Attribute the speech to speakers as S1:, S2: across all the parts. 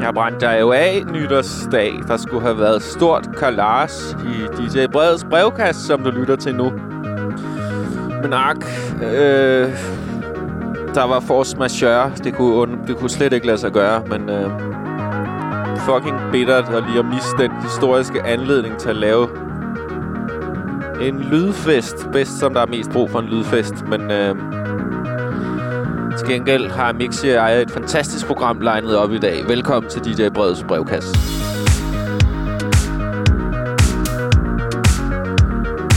S1: Jeg brændte dig jo af nytårsdag. Der skulle have været stort kalas i DJ Breds brevkast, som du lytter til nu. Men ak, øh, der var force majeure. Det kunne, det kunne slet ikke lade sig gøre, men øh, fucking bittert at lige at miste den historiske anledning til at lave en lydfest. Bedst som der er mest brug for en lydfest, men... Øh, gengæld har Mixi og jeg et fantastisk program legnet op i dag. Velkommen til DJ Breds brevkasse.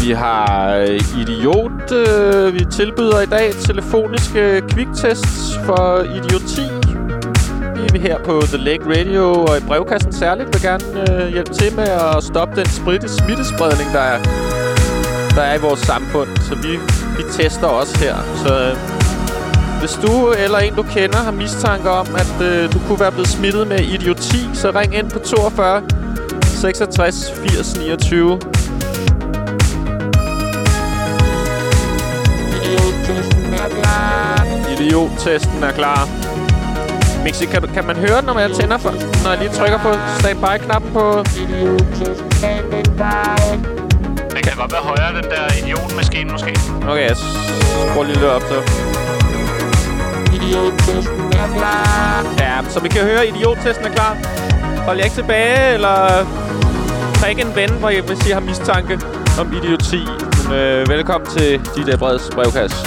S1: Vi har øh, Idiot. Øh, vi tilbyder i dag telefoniske kviktests for idioti. Vi er her på The Lake Radio og i brevkassen særligt vil gerne øh, hjælpe til med at stoppe den spritte smittespredning, der er, der er i vores samfund. Så vi, vi tester også her. Så øh, hvis du eller en, du kender, har mistanke om, at øh, du kunne være blevet smittet med idioti, så ring ind på 42 66 80 29. Idiot-testen er klar. Mixi, kan, kan man høre den, når jeg tænder for, når jeg lige trykker på standby-knappen på...
S2: Det kan godt være højere, den der idiot-maskine måske.
S1: Okay, jeg skruer lige lidt op, så... Idiottesten er klar. Ja, så vi kan høre, idiottesten er klar. Hold jer ikke tilbage, eller prik en ven, hvor I, hvis I har mistanke om idioti. Men, øh, velkommen til DJ øh, Breds brevkasse.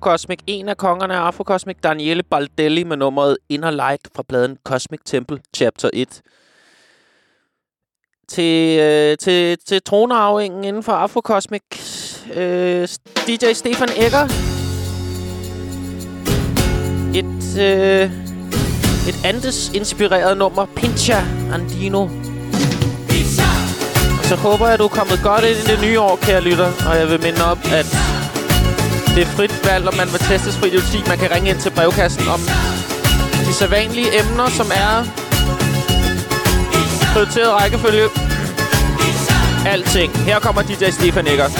S1: Afrocosmic, en af kongerne af Afrocosmic, Daniele Baldelli med nummeret Inner Light fra pladen Cosmic Temple Chapter 1. Til, øh, til, til tronarvingen inden for Afrocosmic, øh, DJ Stefan Egger. Et, øh, et Andes-inspireret nummer, Pincha Andino
S3: Så håber jeg, at du er kommet godt ind i det nye år, kære lytter. Og jeg vil minde op, at det er frit valg, og man vil testes for idioti. Man kan ringe ind til brevkassen om de sædvanlige emner, som er prioriteret rækkefølge. Alting. Her kommer DJ Stefan Eggers.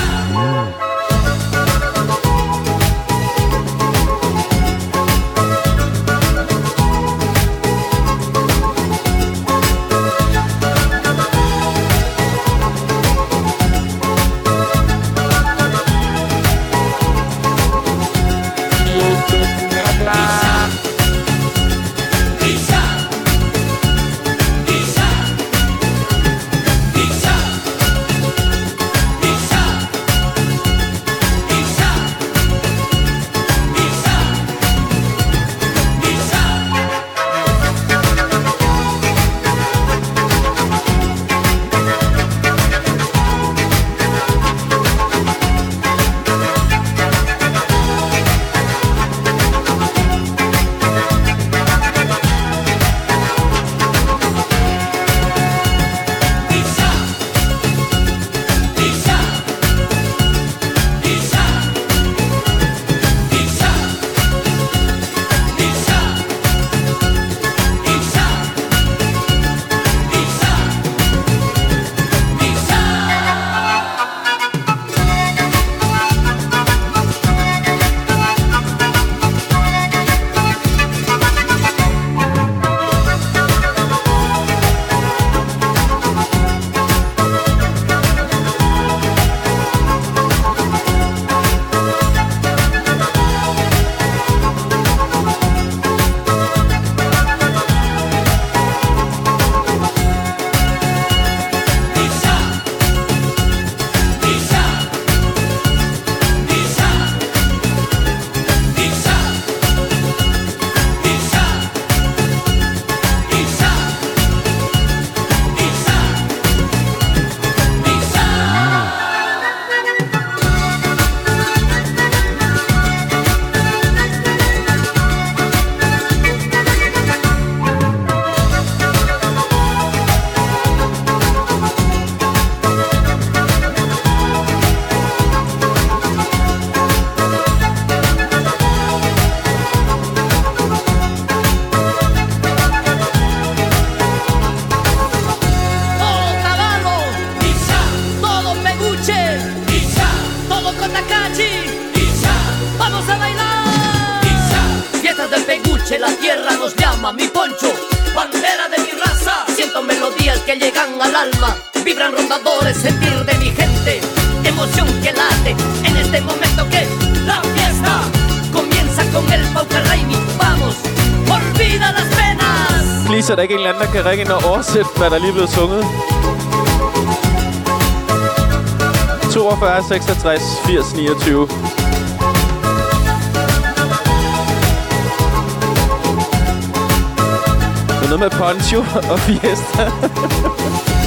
S3: Der lige blevet sunget? 42 66 80 29. Det er noget med poncho og fiesta.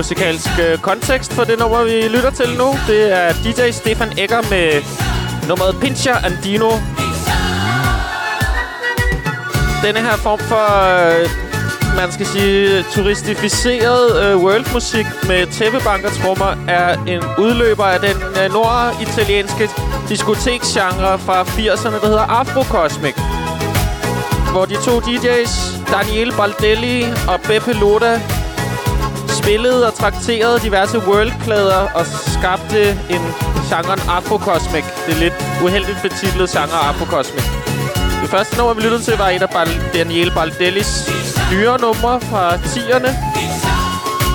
S1: musikalsk øh, kontekst for det nummer, vi lytter til nu. Det er DJ Stefan Egger med nummeret Pincher Andino. Denne her form for, øh, man skal sige, turistificeret øh, worldmusik med tæppebankertrummer er en udløber af den øh, norditalienske diskoteksgenre fra 80'erne, der hedder Afrocosmic. Hvor de to DJ's, Daniel Baldelli og Beppe Loda, spillede og trakterede diverse worldklæder og skabte en genren afrokosmik. Det er lidt uheldigt betitlet genre afrokosmik. Det første nummer, vi lyttede til, var et af Bal Daniel Baldellis nyere numre fra 10'erne.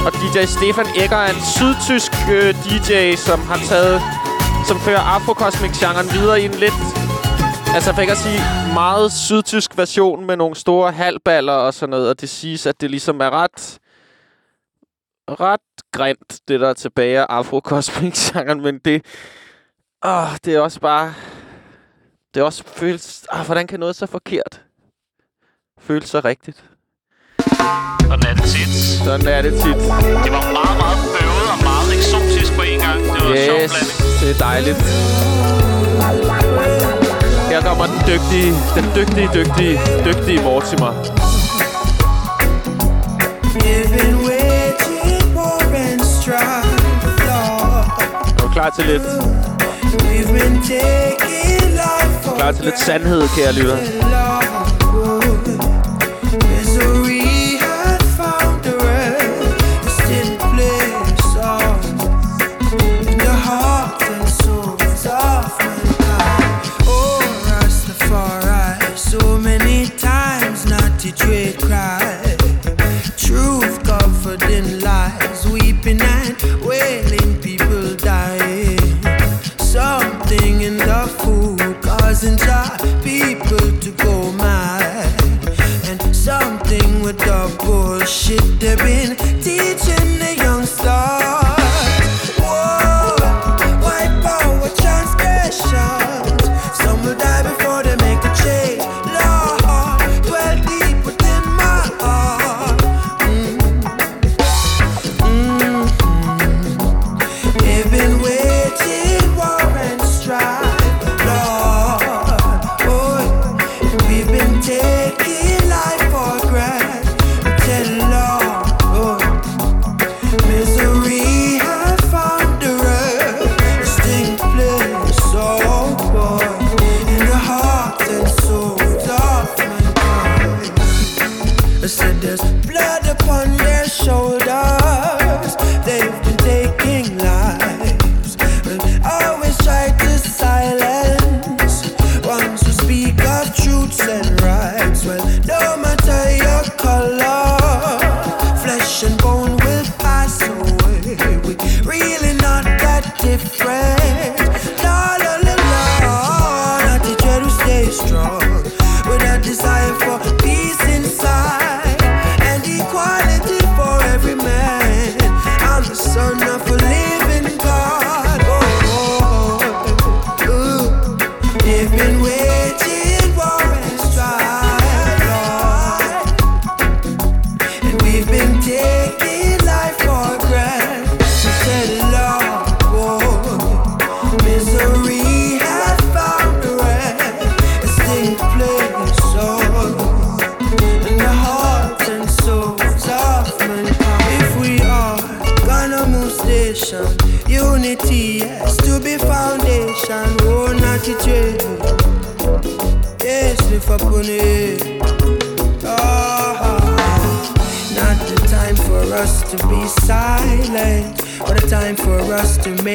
S1: Og DJ Stefan Egger er en sydtysk øh, DJ, som har taget som fører afrokosmik-genren videre i en lidt... Altså, for ikke at sige meget sydtysk version med nogle store halballer og sådan noget. Og det siges, at det ligesom er ret... Ret grimt, det der er tilbage af Afrocosmic-genren. Men det... Åh, det er også bare... Det er også føles... Ah, hvordan kan noget så forkert føles så rigtigt?
S2: Sådan er det tit.
S1: Sådan er det tit.
S2: Det var meget, meget bøvet og meget eksotisk på en gang. Det var en sjov
S1: Yes,
S2: blanding.
S1: det er dejligt. Her kommer den dygtige, den dygtige, dygtige, dygtige Mortimer.
S4: Living waiting
S1: klar til lidt,
S4: We've been taking life for
S1: klar til lidt sandhed, kære lytter?
S4: Lord. shit there been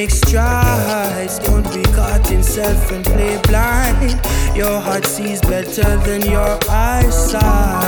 S4: make strides. Don't be caught in self and play blind. Your heart sees better than your eyesight.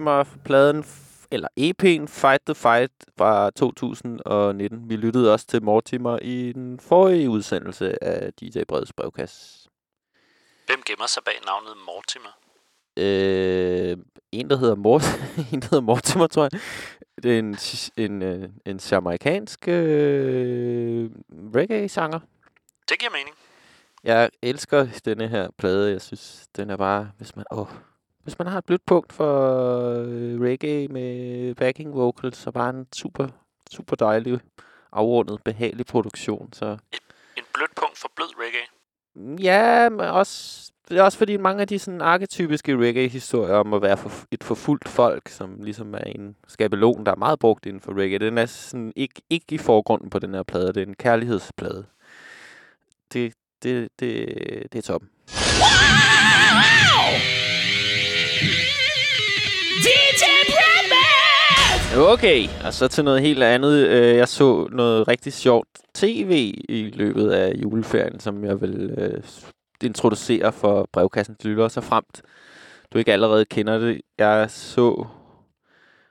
S1: Mortimer-pladen, f- eller EP'en Fight the Fight fra 2019. Vi lyttede også til Mortimer i den forrige udsendelse af DJ Breds brevkasse.
S2: Hvem gemmer sig bag navnet Mortimer?
S1: Øh, en, der hedder Mort en, der hedder Mortimer, tror jeg. Det er en, en, øh, en jamaikansk øh, reggae-sanger.
S2: Det giver mening.
S1: Jeg elsker denne her plade. Jeg synes, den er bare... Hvis man, åh, hvis man har et blødt punkt for øh, reggae med backing vocals, så bare en super, super dejlig, afrundet, behagelig produktion. Så
S2: En blødt punkt for blød reggae.
S1: Ja, men også, det er også fordi mange af de sådan arketypiske reggae-historier om at være for, et forfulgt folk, som ligesom er en skabelon, der er meget brugt inden for reggae, den er sådan ikke, ikke i forgrunden på den her plade. Det er en kærlighedsplade. Det, det, det, det er DJ Bradman! Okay, og så til noget helt andet. Øh, jeg så noget rigtig sjovt tv i løbet af juleferien, som jeg vil øh, introducere for brevkassens lyttere, så fremt du ikke allerede kender det. Jeg så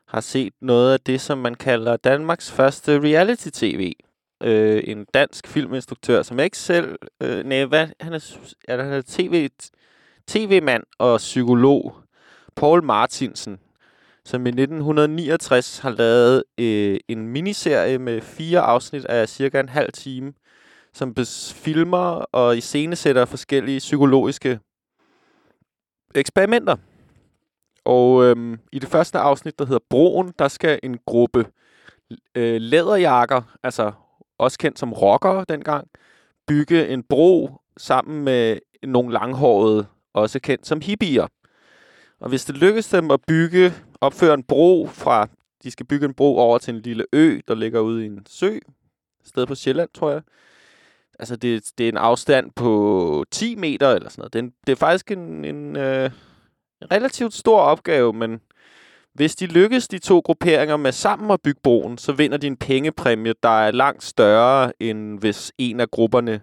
S1: har set noget af det, som man kalder Danmarks første reality-tv. Øh, en dansk filminstruktør, som ikke selv... Øh, nej, hvad? Han er, er han er TV, tv-mand og psykolog. Paul Martinsen, som i 1969 har lavet øh, en miniserie med fire afsnit af cirka en halv time, som filmer og iscenesætter forskellige psykologiske eksperimenter. Og øhm, i det første afsnit, der hedder Broen, der skal en gruppe øh, læderjakker, altså også kendt som rockere dengang, bygge en bro sammen med nogle langhårede, også kendt som hippier. Og hvis det lykkes dem at bygge, opføre en bro fra, de skal bygge en bro over til en lille ø, der ligger ude i en sø, sted på Sjælland, tror jeg. Altså, det, det er en afstand på 10 meter eller sådan noget. Det er, en, det er faktisk en, en, øh, en relativt stor opgave, men hvis de lykkes, de to grupperinger, med sammen at bygge broen, så vinder de en pengepræmie, der er langt større, end hvis en af grupperne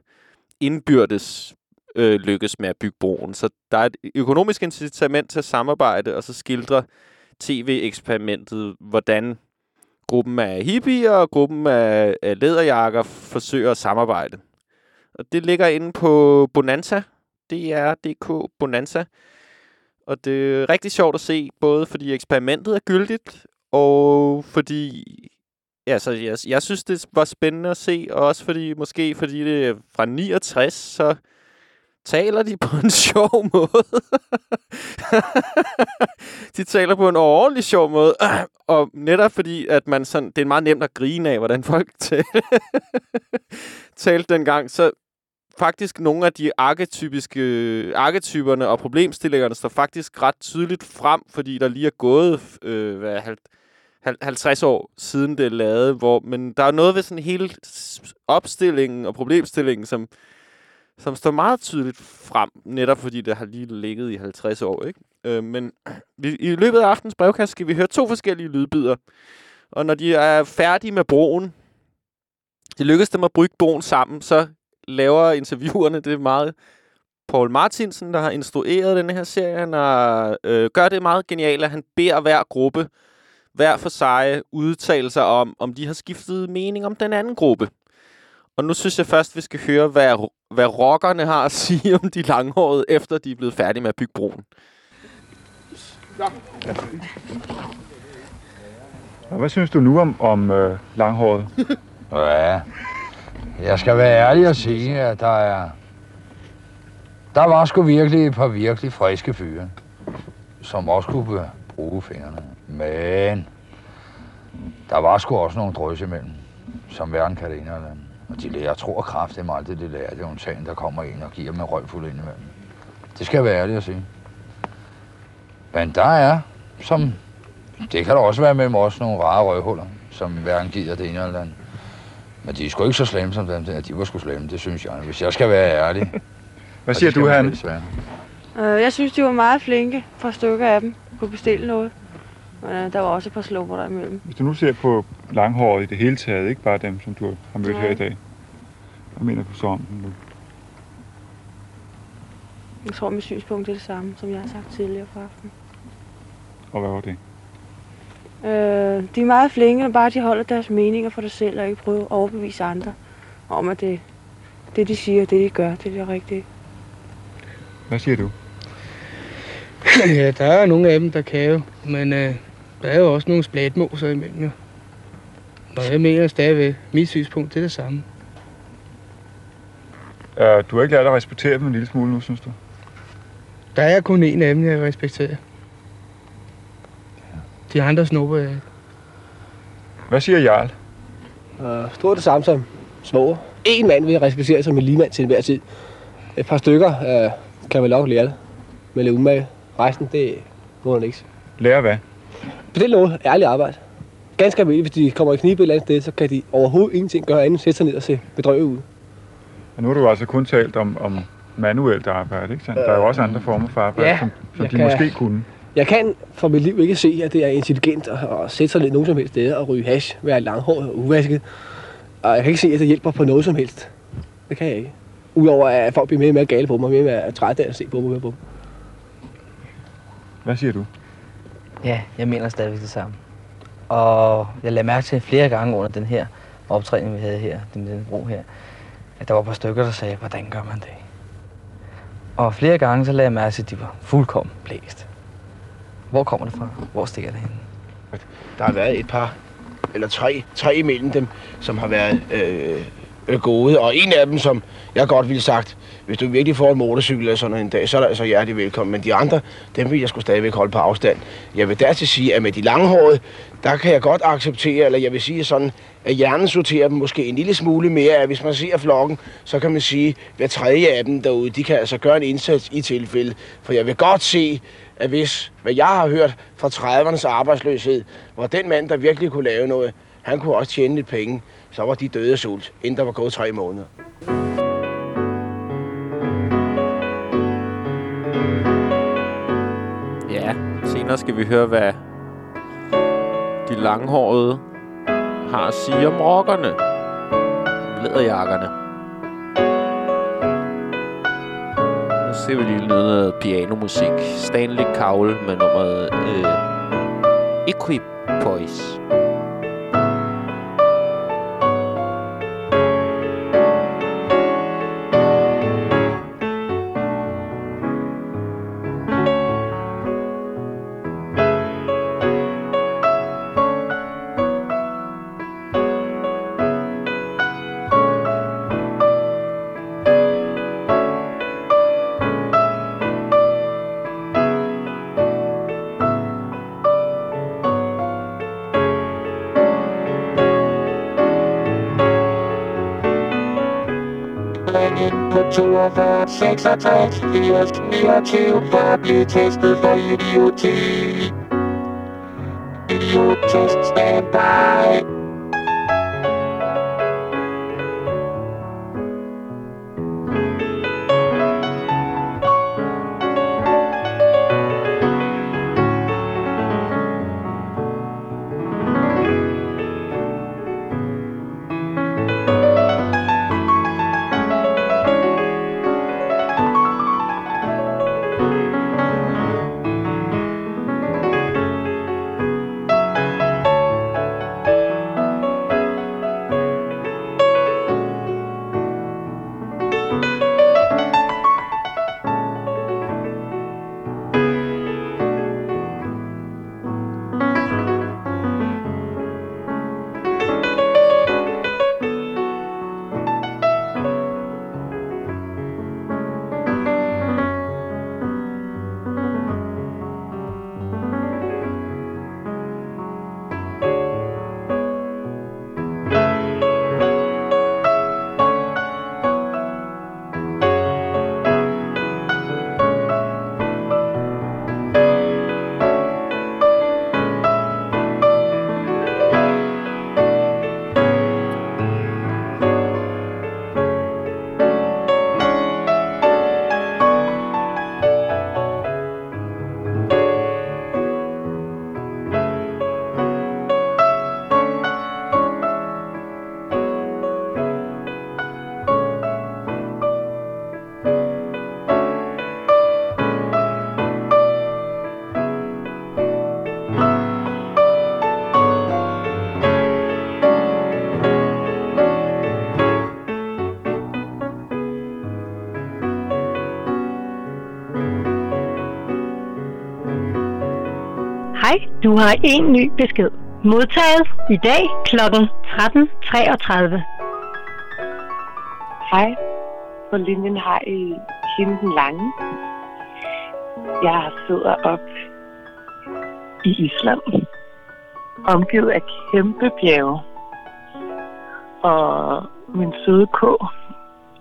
S1: indbyrdes øh, lykkes med at bygge broen. Så der er et økonomisk incitament til at samarbejde, og så skildre tv-eksperimentet, hvordan gruppen af hippier og gruppen af, af lederjakker forsøger at samarbejde. Og det ligger inde på Bonanza, DR.dk Bonanza. Og det er rigtig sjovt at se, både fordi eksperimentet er gyldigt, og fordi altså, jeg, jeg synes, det var spændende at se, og også fordi, måske fordi det er fra 69, så taler de på en sjov måde. de taler på en ordentlig sjov måde. Og netop fordi, at man sådan, det er meget nemt at grine af, hvordan folk talte, talte dengang, så faktisk nogle af de arketypiske arketyperne og problemstillingerne står faktisk ret tydeligt frem, fordi der lige er gået øh, hvad, 50 år siden det er lavet, hvor, men der er noget ved sådan hele opstillingen og problemstillingen, som, som står meget tydeligt frem, netop fordi det har lige ligget i 50 år. Ikke? Øh, men vi, i løbet af aftens brevkast skal vi høre to forskellige lydbider, og når de er færdige med broen, det lykkes dem at brygge broen sammen, så laver interviewerne det meget Paul Martinsen, der har instrueret den her serie. Han har, øh, gør det meget genialt, at han beder hver gruppe, hver for sig, udtale sig om, om de har skiftet mening om den anden gruppe. Og nu synes jeg først, vi skal høre, hvad, hvad rockerne har at sige om de langhårede, efter de er blevet færdige med at bygge broen.
S5: Og hvad synes du nu om, om øh, langhåret?
S6: Ja, jeg skal være ærlig og sige, at der er... Der var sgu virkelig et par virkelig friske fyre, som også kunne bruge fingrene. Men der var sgu også nogle drøs imellem, som hverken kan det ene eller andet. Og de lærer, jeg tror kraft, det er aldrig det lærer. Det er jo en sagen, der kommer ind og giver dem en røgfuld ind imellem. Det skal jeg være ærlig at sige. Men der er, som... Det kan der også være mellem os nogle rare røghuller, som hverken giver det ene eller andet. Men de er sgu ikke så slemme som dem der. De var sgu slemme, det synes jeg. Hvis jeg skal være ærlig.
S5: Hvad siger du, han?
S7: Øh, jeg synes, de var meget flinke. Par stykker af dem kunne bestille noget. Men øh, der var også et par slupper der imellem.
S5: Hvis du nu ser på langhåret i det hele taget, ikke bare dem, som du har mødt
S7: Nej.
S5: her i dag. Hvad mener du så om dem nu?
S7: Jeg tror, mit synspunkt er det samme, som jeg har sagt tidligere på aftenen.
S5: Og hvad var det?
S7: Øh, de er meget flinke, når bare de holder deres meninger for sig selv, og ikke prøver at overbevise andre om, at det, det de siger, det de gør, det er det rigtige.
S5: Hvad siger du?
S8: Ja, der er nogle af dem, der kan jo, men øh, der er jo også nogle splatmoser imellem jo. Og jeg mener stadigvæk, mit synspunkt, det er det samme.
S5: Uh, du har ikke lært at respektere dem en lille smule nu, synes du?
S8: Der er kun en af dem, jeg respekterer. De andre snupper jeg ikke.
S5: Hvad siger Jarl?
S9: Og stort det samme som små. En mand vil jeg respektere som en ligemand til enhver tid. Et par stykker øh, kan vel nok lære det. Med lidt umage. Resten, det må man ikke.
S5: Lære hvad?
S9: På den måde, ærligt arbejde. Ganske almindeligt, hvis de kommer i knibe et eller andet sted, så kan de overhovedet ingenting gøre andet end sætte sig ned og se bedrøvet ud.
S5: Og nu har du altså kun talt om, om manuelt arbejde, ikke sandt? Der er jo også andre former for arbejde,
S9: Ja,
S5: som, som de
S9: kan-
S5: måske kunne.
S9: Jeg kan for mit liv ikke se, at det er intelligent at, at sætte sig ned nogen som helst sted og ryge hash, være langhåret og uvasket. Og jeg kan ikke se, at det hjælper på noget som helst. Det kan jeg ikke. Udover at folk bliver mere og mere gale på mig, mere og mere trætte af at se på mig. På.
S5: Hvad siger du?
S10: Ja, jeg mener stadigvæk det samme. Og jeg lagde mærke til flere gange under den her optræning, vi havde her, den, den bro her, at der var et par stykker, der sagde, hvordan gør man det? Og flere gange så lagde jeg mærke til, at de var fuldkommen blæst. Hvor kommer det fra? Hvor stikker det hen?
S11: Der har været et par, eller tre, tre imellem dem, som har været øh, øh, gode. Og en af dem, som jeg godt ville sagt, hvis du virkelig får en motorcykel eller sådan en dag, så er der altså hjertelig velkommen. Men de andre, dem vil jeg skulle stadigvæk holde på afstand. Jeg vil dertil sige, at med de langhårede, der kan jeg godt acceptere, eller jeg vil sige sådan, at hjernen sorterer dem måske en lille smule mere. At hvis man ser flokken, så kan man sige, at hver tredje af dem derude, de kan altså gøre en indsats i tilfælde. For jeg vil godt se, at hvis, hvad jeg har hørt fra 30'ernes arbejdsløshed, hvor den mand, der virkelig kunne lave noget, han kunne også tjene lidt penge, så var de døde af sult, inden der var gået tre måneder.
S1: Senere skal vi høre, hvad de langhårede har at sige om rockerne. Læderjakkerne. Nu ser vi lige noget pianomusik. Stanley Cowell med nummeret øh, Equipoise.
S12: 42, 66, 80, 29 for at blive testet for idioti. Idiot-test standby.
S13: Du har en ny besked. Modtaget i dag kl. 13.33.
S14: Hej. På linjen har I hende den lange. Jeg sidder op i Island, omgivet af kæmpe bjerge. Og min søde K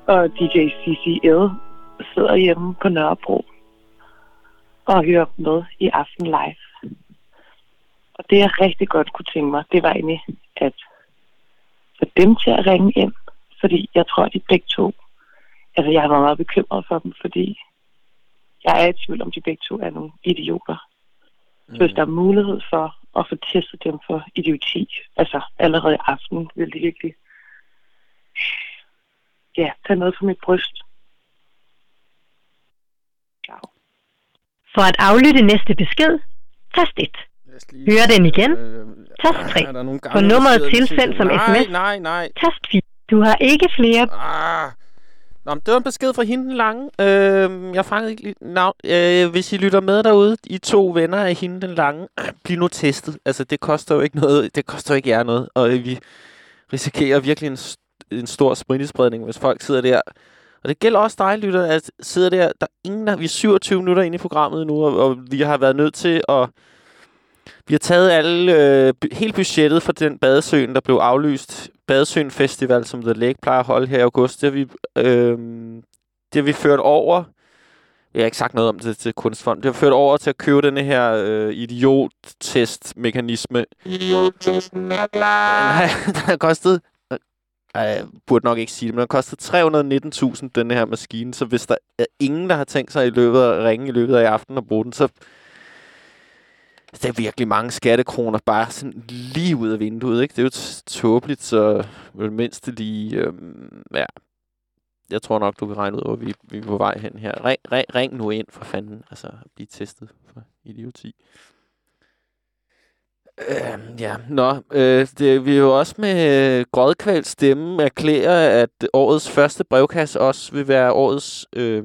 S14: og DJ CCL sidder hjemme på Nørrebro og hører med i Aften Live. Og det, jeg rigtig godt kunne tænke mig, det var egentlig at få dem til at ringe ind. Fordi jeg tror, at de begge to, altså jeg har været meget bekymret for dem, fordi jeg er i tvivl om, de begge to er nogle idioter. Mm. Så hvis der er mulighed for at få testet dem for idioti, altså allerede i aften, vil de virkelig ja, tage noget fra mit bryst.
S13: For at aflytte næste besked, tast 1. Hør den igen. Tast 3.
S1: er der nogle gamle, der
S13: nummeret tilsendt som
S1: nej,
S13: sms.
S1: Nej, nej,
S13: Tast 4. Du har ikke flere...
S1: Ah. Nå, men det var en besked fra hende den lange. Øh, jeg fangede ikke lige navn. Øh, hvis I lytter med derude, I to venner af hende den lange, bliv nu testet. Altså, det koster jo ikke noget. Det koster jo ikke jer noget. Og øh, vi risikerer virkelig en, s- en stor smittespredning, hvis folk sidder der. Og det gælder også dig, lytter, at sidder der. Der er ingen, der, vi er 27 minutter inde i programmet nu, og, og vi har været nødt til at vi har taget alle, øh, hele budgettet for den badesøen, der blev aflyst. Badesøen Festival, som The Lake plejer at holde her i august. Det har vi, øh, det har vi ført over. Jeg har ikke sagt noget om det til Kunstfond. Det har ført over til at købe denne her øh, idiot-test-mekanisme.
S15: Idiottesten er klar.
S1: Den har kostet... Jeg burde nok ikke sige det, men den har kostet 319.000, den her maskine. Så hvis der er ingen, der har tænkt sig i løbet af ringe i løbet af i aften og bruge den, så Altså, det er virkelig mange skattekroner bare sådan lige ud af vinduet, ikke? Det er jo tåbeligt, så vel mindst lige, øhm, ja. Jeg tror nok, du kan regne ud, hvor vi, vi er på vej hen her. Ring, ring, ring nu ind for fanden, altså blive testet for idioti. Øh, ja, nå, øh, det, vi er jo også med øh, grådkvalt stemme erklære, at årets første brevkasse også vil være årets, øh,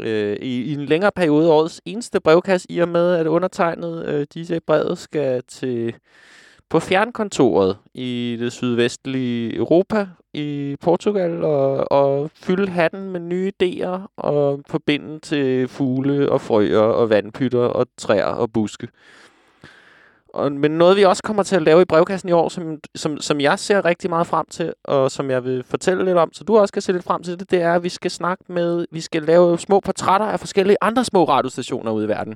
S1: øh, i, i en længere periode, årets eneste brevkasse, i og med, at undertegnet øh, DJ Brevet skal til på fjernkontoret i det sydvestlige Europa, i Portugal, og, og fylde hatten med nye idéer og forbinde til fugle og frøer og vandpytter og træer og buske. Og, men noget, vi også kommer til at lave i brevkassen i år, som, som, som jeg ser rigtig meget frem til, og som jeg vil fortælle lidt om, så du også skal se lidt frem til det, det er, at vi skal snakke med, vi skal lave små portrætter af forskellige andre små radiostationer ude i verden.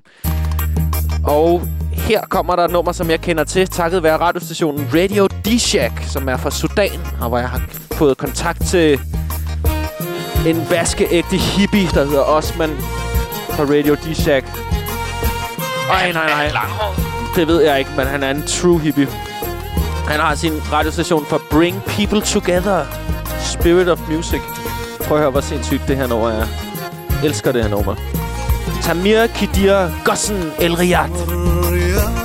S1: Og her kommer der et nummer, som jeg kender til, takket være radiostationen Radio D-Shack, som er fra Sudan, og hvor jeg har fået kontakt til en vaskeægte hippie, der hedder Osman fra Radio D-Shack. Ej, nej, nej. Det ved jeg ikke, men han er en true hippie. Han har sin radiostation for Bring People Together. Spirit of Music. Prøv at høre, hvor sindssygt det her nummer er. Elsker det her nummer. Tamir Kidir Gossen El Riyad.
S16: رياض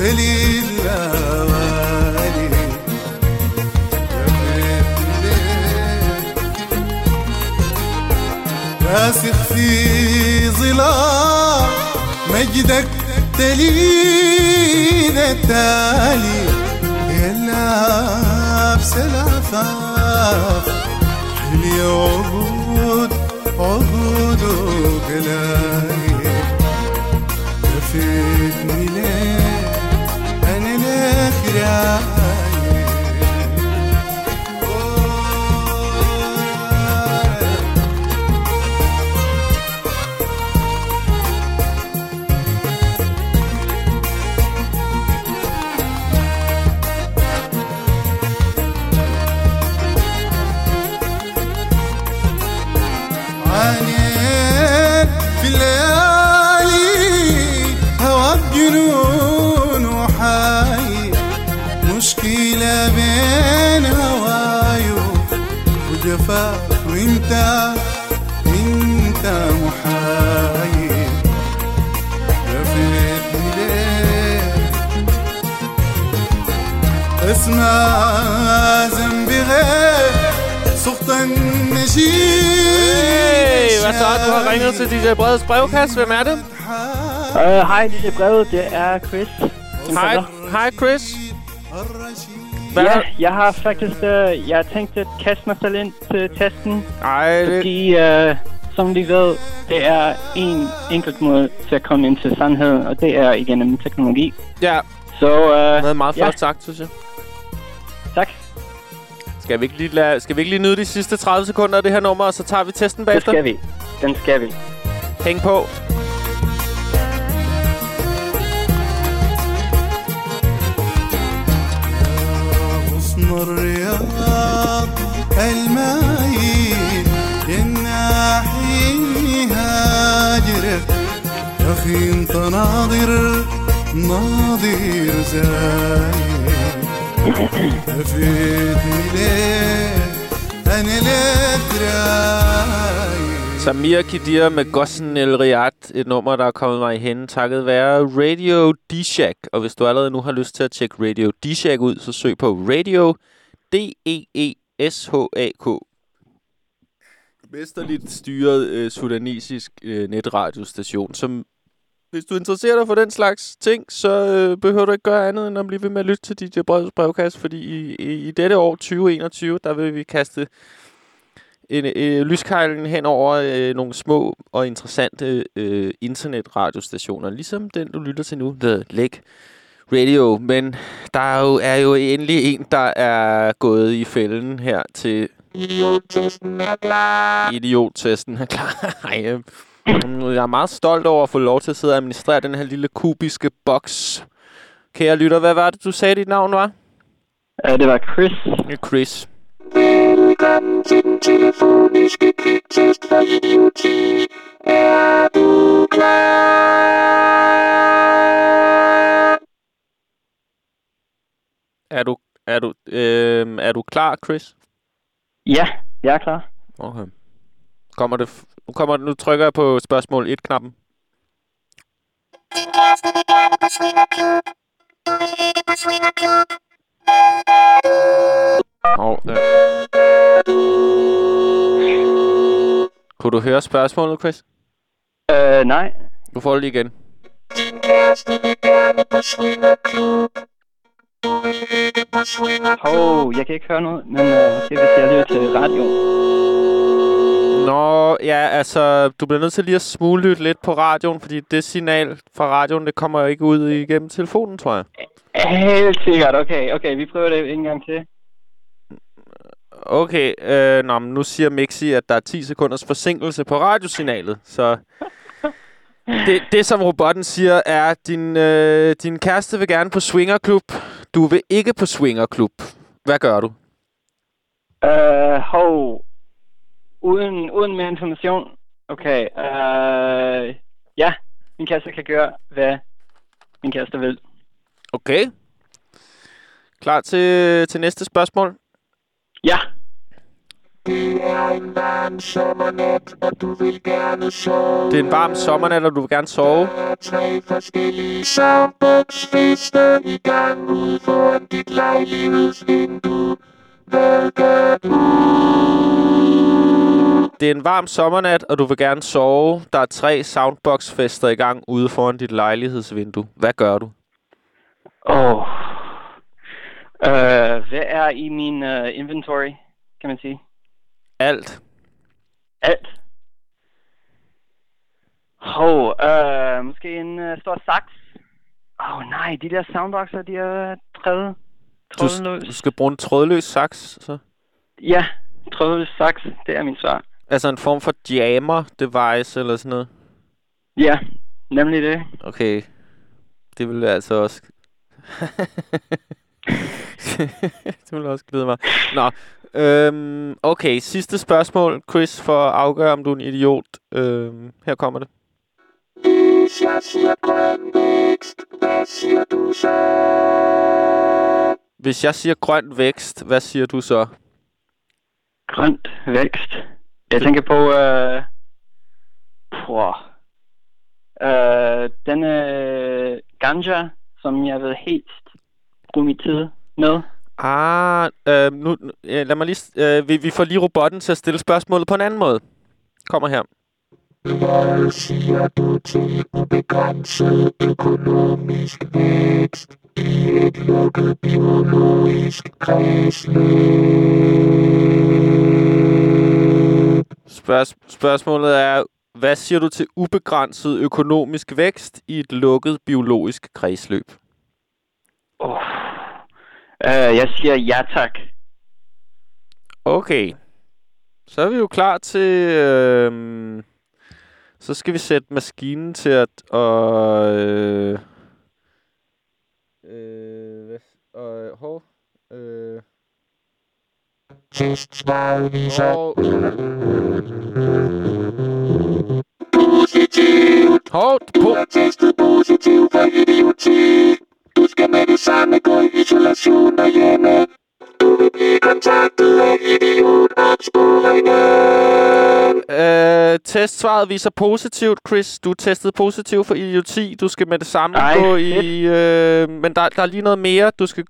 S16: اللوالي راسخ في ظلال مجدك تلين التالي لابس العفاف حلي عبود عبود وقلاي لفيتني olhar
S1: Hey, hvad så? Du har ringet til DJ Breds brevkasse. Hvem er det?
S17: Uh, hej, er brevet. Det er Chris.
S1: Hej, hej Chris. Hvad
S17: ja, jeg har faktisk uh, jeg har tænkt at kaste mig selv ind til testen.
S1: Ej, det-
S17: Fordi, uh, som de ved, det er en enkelt måde til at komme ind til sandheden, og det er igennem teknologi.
S1: Ja.
S17: Så, uh,
S1: Det er meget
S17: ja.
S1: flot sagt, synes jeg.
S17: Tak.
S1: Skal vi, ikke lige lade, skal vi ikke lige nyde de sidste 30 sekunder af det her nummer, og så tager vi testen
S17: Det
S1: bagefter?
S17: skal vi. Den skal vi.
S1: Hæng på.
S16: غصن الرياض المايل الناحي هاجرك يا اخي انت ناظر ناظر زايد
S1: Samir Kidir med Gossen El Riyad, et nummer, der er kommet mig i hende, takket være Radio D-Shack. Og hvis du allerede nu har lyst til at tjekke Radio D-Shack ud, så søg på Radio D-E-E-S-H-A-K. mesterligt styret øh, sudanesisk øh, netradiostation, som hvis du interesserer dig for den slags ting, så øh, behøver du ikke gøre andet end at blive ved med at lytte til DJ Breds brevkasse, fordi i, i, i dette år 2021, der vil vi kaste en, øh, lyskejlen hen over øh, nogle små og interessante øh, internetradiostationer, ligesom den, du lytter til nu, The Lake Radio. Men der er jo, er jo endelig en, der er gået i fælden her til...
S12: Idiottesten er klar.
S1: Idiottesten er klar. Ej, øh, jeg er meget stolt over at få lov til at sidde og administrere den her lille kubiske boks. Kære lytter, hvad var det, du sagde, dit navn var?
S17: Uh, det var Chris.
S1: Chris.
S12: For idioti. Er du klar?
S1: Er du, er du, øh, er du klar, Chris?
S17: Ja, jeg er klar.
S1: Okay. Kommer det, nu, kommer, nu trykker jeg på spørgsmål 1-knappen.
S12: Din kæreste vil gerne på swingerklub. Du vil ikke på swingerklub.
S1: Hov, der. Kunne du høre spørgsmålet, Chris?
S17: Øh, nej.
S1: Du får det lige igen.
S12: Din kæreste vil gerne på swingerklub. Du vil ikke på swingerklub.
S17: Hov, jeg kan ikke høre noget, men øh, måske hvis jeg lytter til radio.
S1: Nå, ja, altså, du bliver nødt til lige at smuglytte lidt på radioen, fordi det signal fra radioen, det kommer jo ikke ud igennem telefonen, tror jeg.
S17: Helt sikkert, okay, okay, vi prøver det en gang til.
S1: Okay, øh, nå, men nu siger Mixi, at der er 10 sekunders forsinkelse på radiosignalet, så... Det, det, som robotten siger, er, at din, øh, din kæreste vil gerne på swingerklub. Du vil ikke på swingerklub. Hvad gør du?
S17: Øh, hov. Uden, uden mere information. Okay, øh, ja, min kæreste kan gøre, hvad min kæreste vil.
S1: Okay. Klar til, til næste spørgsmål?
S17: Ja.
S12: Det er en varm sommernat, og du vil gerne sove.
S1: Det er en varm sommernat, og du vil gerne sove.
S12: Der er tre forskellige i gang ude foran dit lejlighedsvindue. Hvad gør du?
S1: Det er en varm sommernat, og du vil gerne sove. Der er tre soundbox-fester i gang ude foran dit lejlighedsvindue. Hvad gør du?
S17: Åh. Oh. Øh, hvad er i min uh, inventory, kan man sige?
S1: Alt.
S17: Alt? Hov, øh, måske en uh, stor saks? Åh oh, nej, de der soundboxer, de er træde.
S1: Du, s- du skal bruge en trådløs saks, så?
S17: Ja, trådløs saks, det er min svar.
S1: Altså en form for jammer device eller sådan noget?
S17: Ja, nemlig det.
S1: Okay. Det vil jeg altså også... det vil også glæde mig. Nå, øhm, okay. Sidste spørgsmål, Chris, for at afgøre, om du er en idiot. Øhm, her kommer det.
S12: Hvis jeg siger grøn vækst, hvad siger du så?
S1: Hvis jeg siger grøn vækst, hvad siger du så?
S17: Grønt vækst. Jeg tænker på, øh... Puh. Øh, denne ganja, som jeg vil helst bruge min tid med.
S1: Ah, øh, nu, ja, lad mig lige... Øh, vi, vi får lige robotten til at stille spørgsmålet på en anden måde. Kommer her.
S12: Hvad siger du til ubegrænset økonomisk vækst i et lukket biologisk kredsløb?
S1: Spørg- spørgsmålet er, hvad siger du til ubegrænset økonomisk vækst i et lukket biologisk kredsløb?
S17: Oh. Øh, jeg siger ja tak.
S1: Okay. Så er vi jo klar til... Øh, så skal vi sætte maskinen til at... Og, øh, øh, hvad, og, hov, øh,
S12: Testsvaret viser
S1: hov,
S12: positivt.
S1: hov,
S12: Du
S1: po,
S12: er testet positiv for idioti. Du skal med det samme gå i isolation derhjemme. Du vil blive kontaktet af idiotopsporingen.
S1: øh, testsvaret viser positivt, Chris. Du er testet positiv for idioti. Du skal med det samme
S17: Ej,
S1: gå i... Øh, men der, der er lige noget mere. Du skal...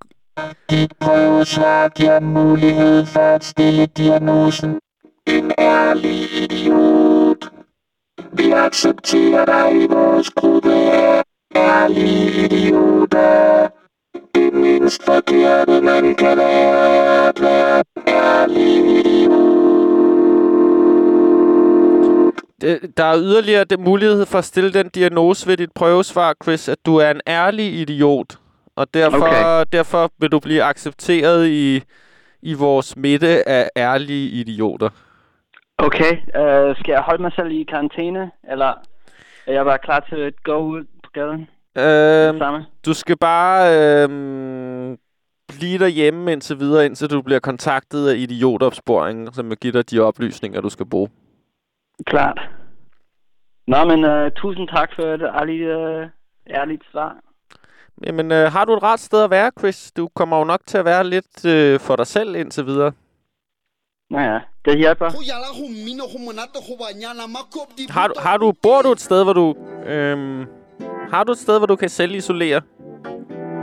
S12: Dit prøvesvar giver mulighed for at stille diagnosen en ærlig idiot. Vi accepterer dig i vores gruppe af ærlige idioter. Det mindst forkerte, man kan være, er at være ærlig
S1: idiot. der er yderligere mulighed for at stille den diagnose ved dit prøvesvar, Chris, at du er en ærlig idiot. Og derfor,
S17: Okay.
S1: derfor vil du blive accepteret i, i vores midte af ærlige idioter.
S17: Okay, uh, skal jeg holde mig selv i karantæne, eller er jeg bare klar til at gå ud på gaden? Samme.
S1: du skal bare øhm, blive derhjemme indtil videre, indtil du bliver kontaktet af idiotopsporingen, som vil give dig de oplysninger, du skal bruge.
S17: Klart. Nå, men uh, tusind tak for et ærligt, uh, ærligt svar.
S1: Jamen, øh, har du et rart sted at være, Chris? Du kommer jo nok til at være lidt øh, for dig selv indtil videre.
S17: Nå ja, det hjælper.
S1: Har du, har du, bor du et sted, hvor du... Øhm, har du et sted, hvor du kan selv isolere?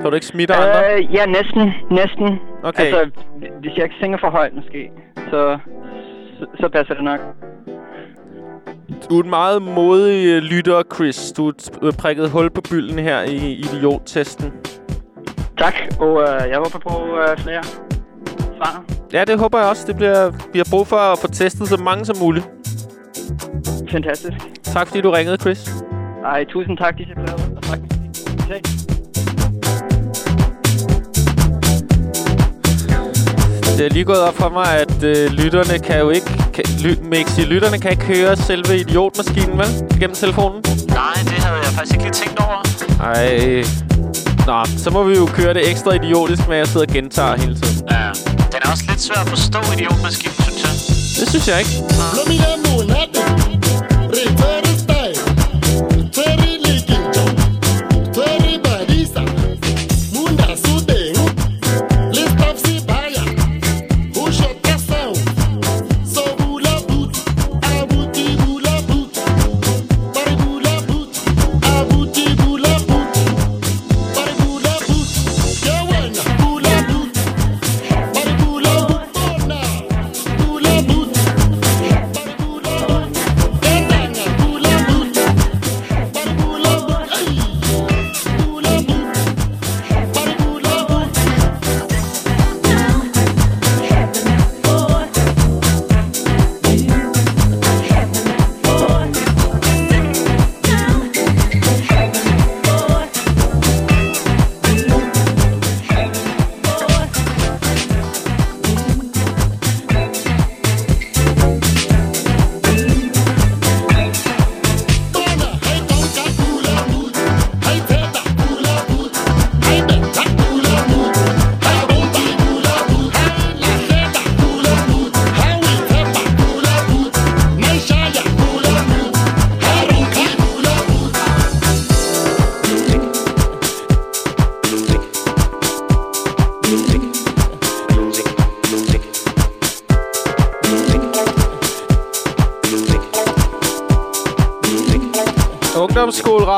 S1: Kan du ikke smitte andre?
S17: Uh, ja, næsten, næsten.
S1: Okay.
S17: Altså, hvis jeg ikke synger for højt måske, så, så, så passer det nok.
S1: Du er en meget modig øh, lytter, Chris. Du har prikket hul på bylden her i idiot-testen.
S17: Tak, og uh, jeg håber på uh, flere svar.
S1: Ja, det håber jeg også. Det bliver, vi har brug for at få testet så mange som muligt.
S17: Fantastisk.
S1: Tak fordi du ringede, Chris.
S17: Ej, tusind tak, disse breve. Og tak. Okay.
S1: Det er lige gået op for mig, at øh, lytterne kan jo ikke... Ly, Mixi, lytterne kan ikke høre selve idiotmaskinen, vel? Gennem telefonen.
S2: Nej, det havde jeg faktisk ikke lige tænkt over.
S1: Ej. Nå, så må vi jo køre det ekstra idiotisk med, at jeg sidder og gentager hele tiden.
S2: Ja. Den er også lidt svær at forstå, idiotmaskinen, synes jeg.
S1: Det synes jeg ikke.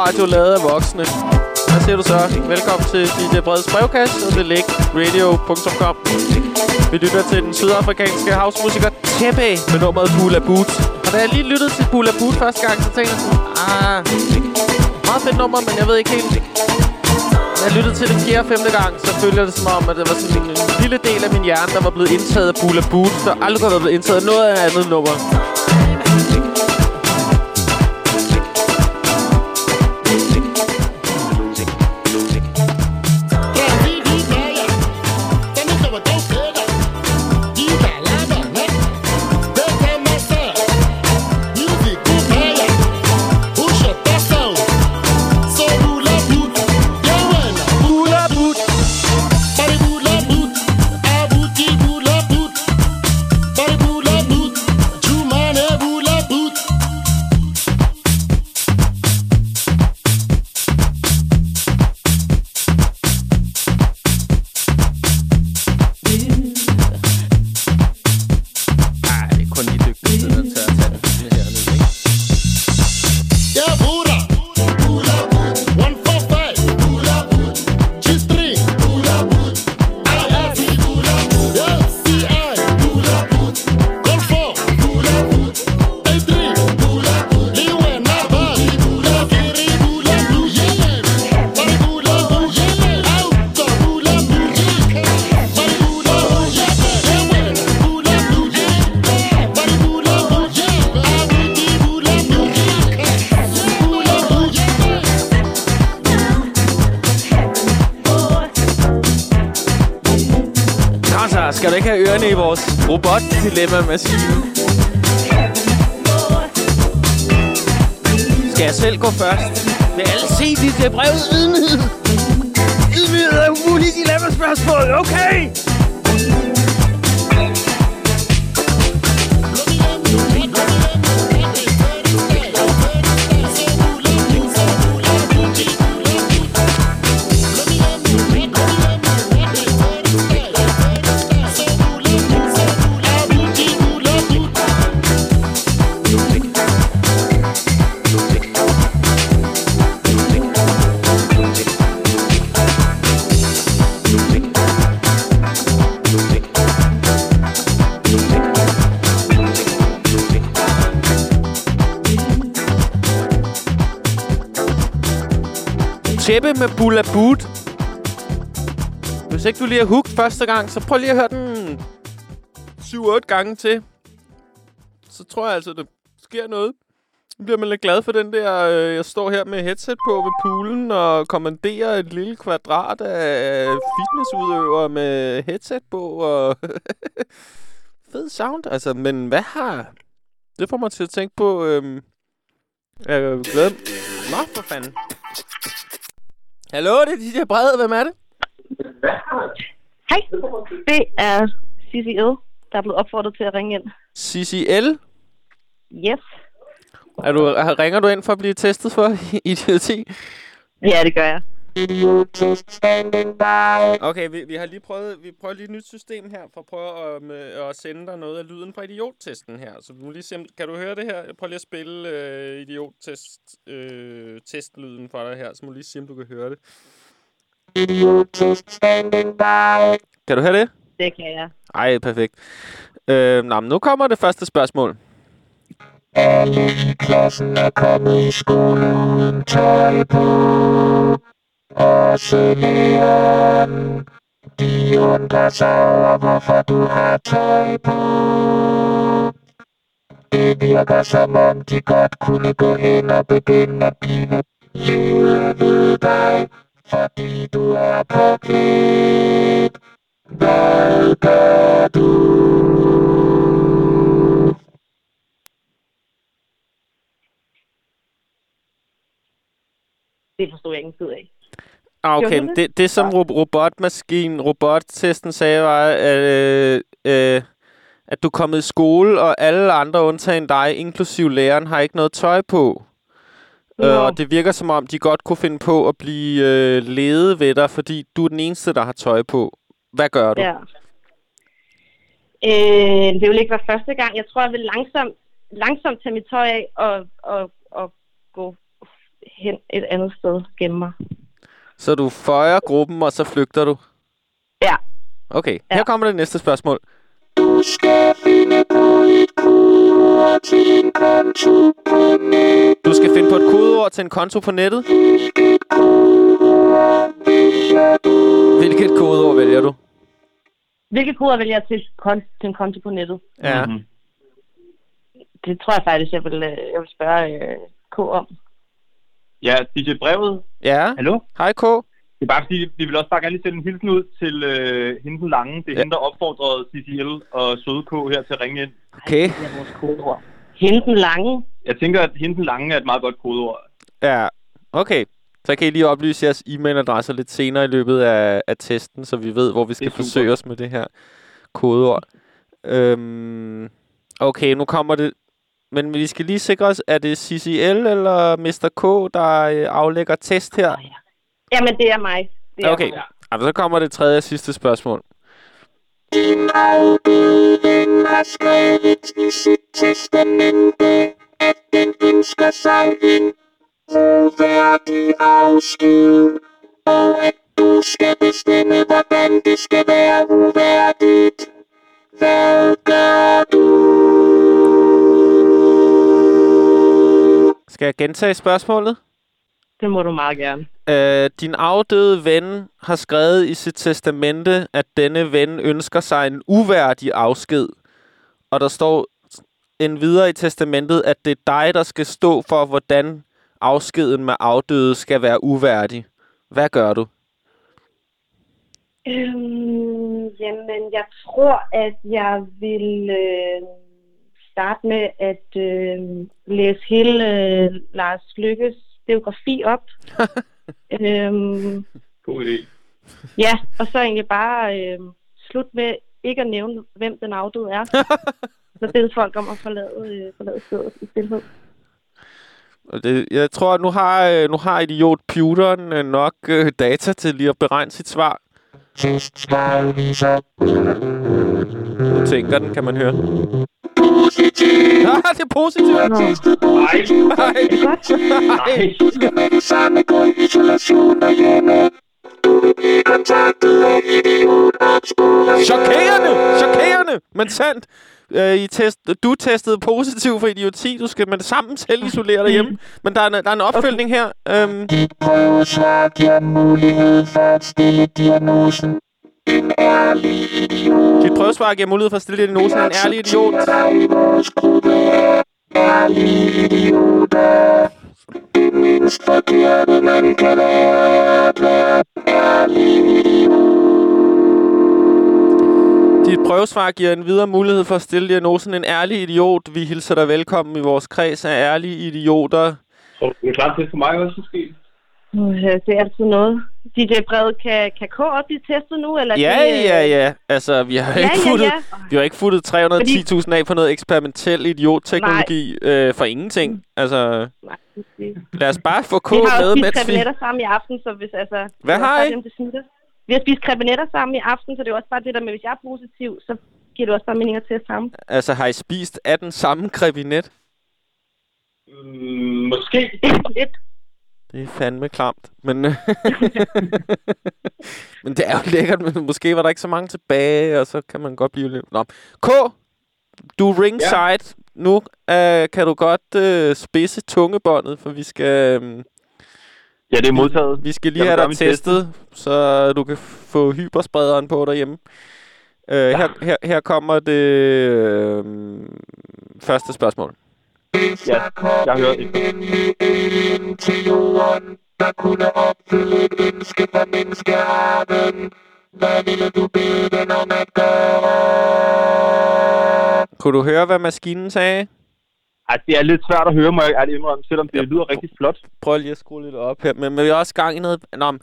S1: Radio lavet af voksne. Hvad siger du så? Velkommen til DJ Breds brevkasse og det læg radio.com. Vi lytter til den sydafrikanske housemusiker Tepe med nummeret Bula Boot. Og da jeg lige lyttede til Bula Boot første gang, så tænkte jeg sådan, ah, meget fedt nummer, men jeg ved ikke helt. Da jeg lyttede til det fjerde og femte gang, så følte jeg det som om, at det var sådan en lille del af min hjerne, der var blevet indtaget af Bula Boot, der aldrig kunne været blevet indtaget af noget af andet nummer. Dilemma maskine. Skal jeg selv gå først? Vil alle se dit øh, brev ydmyghed? Ydmyghed er umuligt dilemma-spørgsmål, okay? Jeppe med Bulla Boot. Hvis ikke du lige er hooked første gang, så prøv lige at høre den 7-8 gange til. Så tror jeg altså, der sker noget. Nu bliver man lidt glad for den der... Øh, jeg står her med headset på ved poolen og kommanderer et lille kvadrat af fitnessudøvere med headset på. Og fed sound, altså. Men hvad har... Det får mig til at tænke på... Øhm, jeg er glad. Nå, for fanden. Hallo, det er DJ Brede. Hvem er det?
S18: Hej, det er CCL, der er blevet opfordret til at ringe ind.
S1: CCL?
S18: Yes.
S1: Er du, er- ringer du ind for at blive testet for idioti?
S18: Ja, det gør jeg.
S1: Okay, vi, vi har lige prøvet, vi prøver lige et nyt system her, for at prøve at, med, at sende dig noget af lyden fra idiottesten her. Så vi må lige se, kan du høre det her? Jeg prøver lige at spille øh, idiottest, øh, testlyden for dig her, så må lige se, om du kan høre det. Kan du høre det?
S18: Det kan jeg.
S1: Ej, perfekt. Øh, nå, men nu kommer det første spørgsmål.
S12: Alle i klassen er kommet i skole uden tøj på. Også læreren. De undrer sig over, hvorfor du har kuni på. Det virker som om, fati godt pokit gå
S18: Det forstod jeg ikke en tid af.
S1: Ah, okay,
S18: du
S1: det, det som ro- robotmaskinen, robottesten sagde, var, at, øh, øh, at du er kommet i skole, og alle andre undtagen dig, inklusiv læreren, har ikke noget tøj på. Øh,
S18: Nå.
S1: og det virker som om, de godt kunne finde på at blive øh, ledet ved dig, fordi du er den eneste, der har tøj på. Hvad gør du?
S18: Ja. Øh, det vil ikke være første gang. Jeg tror, jeg vil langsomt, langsomt tage mit tøj af og, og, og gå hen et andet sted gemme mig.
S1: Så du føjer gruppen, og så flygter du?
S18: Ja.
S1: Okay, her kommer det næste spørgsmål.
S12: Du skal finde på et kodeord til en konto på nettet.
S1: Du skal finde på et kodeord til en konto på nettet. Hvilket kodeord vælger du?
S18: Hvilke koder vælger jeg til, kon- til en konto på nettet?
S1: Ja.
S18: Mm-hmm. Det tror jeg faktisk, jeg vil, øh, jeg vil spørge øh, K om.
S19: Ja, DJ Brevet.
S1: Ja.
S19: Hallo?
S1: Hej K.
S19: Det er bare fordi, vi vil også bare gerne lige sende en hilsen ud til øh, hende den lange. Det er ja. hende, der opfordrede CCL og Søde K her til at ringe ind.
S1: Okay.
S18: Det er vores kodeord. Hende den lange.
S19: Jeg tænker, at hende den lange er et meget godt kodeord.
S1: Ja, okay. Så kan I lige oplyse jeres e-mailadresser lidt senere i løbet af, af testen, så vi ved, hvor vi skal forsøge os med det her kodeord. Øhm, okay, nu kommer det... Men vi skal lige sikre os, er det CCL eller Mr. K, der øh, aflægger test her?
S18: Jamen, det er mig. Det er
S1: Okay,
S18: mig.
S1: Jamen, så kommer det tredje og sidste spørgsmål.
S12: Din afdøde ven har skrevet i sit testamente, at den ønsker sig en uværdig afsked, og at du skal bestemme, hvordan det skal være uværdigt. Hvad gør du?
S1: Skal jeg gentage spørgsmålet?
S18: Det må du meget gerne.
S1: Øh, din afdøde ven har skrevet i sit testamente, at denne ven ønsker sig en uværdig afsked. Og der står en videre i testamentet, at det er dig, der skal stå for, hvordan afskeden med afdøde skal være uværdig. Hvad gør du?
S18: Øhm, jamen, jeg tror, at jeg vil øh, starte med at øh, læse hele øh, Lars Lykkes biografi op. øhm,
S19: God idé.
S18: ja, og så egentlig bare øh, slut med ikke at nævne, hvem den afdøde er. så beder folk om at forlade, øh, forlade stedet i stillhed.
S1: Og Det, jeg tror, at nu har, øh, nu har idiot Pewteren øh, nok øh, data til lige at beregne sit svar. Nu tænker den, kan man høre. Ah, det er positivt. Nej. Nej. Nej.
S12: Samme gå i isolation derhjemme. Du vil blive kontaktet af idiotopsporing.
S1: Chokerende! Chokerende! Men sandt. Øh, I test, du testede positiv for idioti. Du skal med det samme selv isolere dig hjemme. Men der er, en, der er en opfølgning her. Øhm,
S12: Prøvesvar giver mulighed for at stille diagnosen. En ærlig idiot.
S1: dit prøvesvar giver mulighed for at stille diagnosen en ærlig idiot.
S12: Ærlige idioter. Forkerte,
S1: Dit prøvesvar giver en videre mulighed for at stille diagnosen en ærlig idiot. Vi hilser dig velkommen i vores kreds af ærlige idioter.
S19: Så er klart, det er for mig også, måske?
S18: Det er altid noget. DJ Brevet, kan, kan K også blive testet nu? Eller er
S1: Ja,
S18: det, øh,
S1: ja, ja. Altså, vi har
S18: Ja,
S1: ikke
S18: ja,
S1: futtet,
S18: ja.
S1: vi har ikke futtet 310.000 af på noget eksperimentel idiotteknologi øh, for ingenting. Altså, lad os bare få K
S18: Vi har
S1: med, mens vi...
S18: krebinetter sammen i aften, så hvis altså...
S1: Hvad
S18: det
S1: har I?
S18: dem, det. Vi har spist krebinetter sammen i aften, så det er også bare det der med, hvis jeg er positiv, så giver det også bare mening at teste sammen.
S1: Altså, har I spist af den samme krebinet?
S19: Mm, måske.
S18: Lidt.
S1: Det er fandme klamt. Men, men det er jo lækkert, men måske var der ikke så mange tilbage, og så kan man godt blive lidt... Nå. K, du er ringside. Ja. Nu øh, kan du godt øh, spidse tungebåndet, for vi skal... Øh,
S19: Ja, det er modtaget.
S1: Vi skal lige
S19: Jeg
S1: have dig testet, så du kan få hypersprederen på derhjemme. Øh, ja. her, her, her kommer det øh, første spørgsmål.
S19: Ja, jeg har hørt det.
S12: til jorden, der kunne opfylde et ønske fra menneskearten. Hvad ville du bede den om at gøre?
S1: Kunne du høre, hvad maskinen sagde?
S19: Ej, det er lidt svært at høre, må jeg ærligt indrømme, selvom det lyder rigtig flot.
S1: Prøv lige at skrue lidt op her. Men, men vi er også gang i noget... Nå,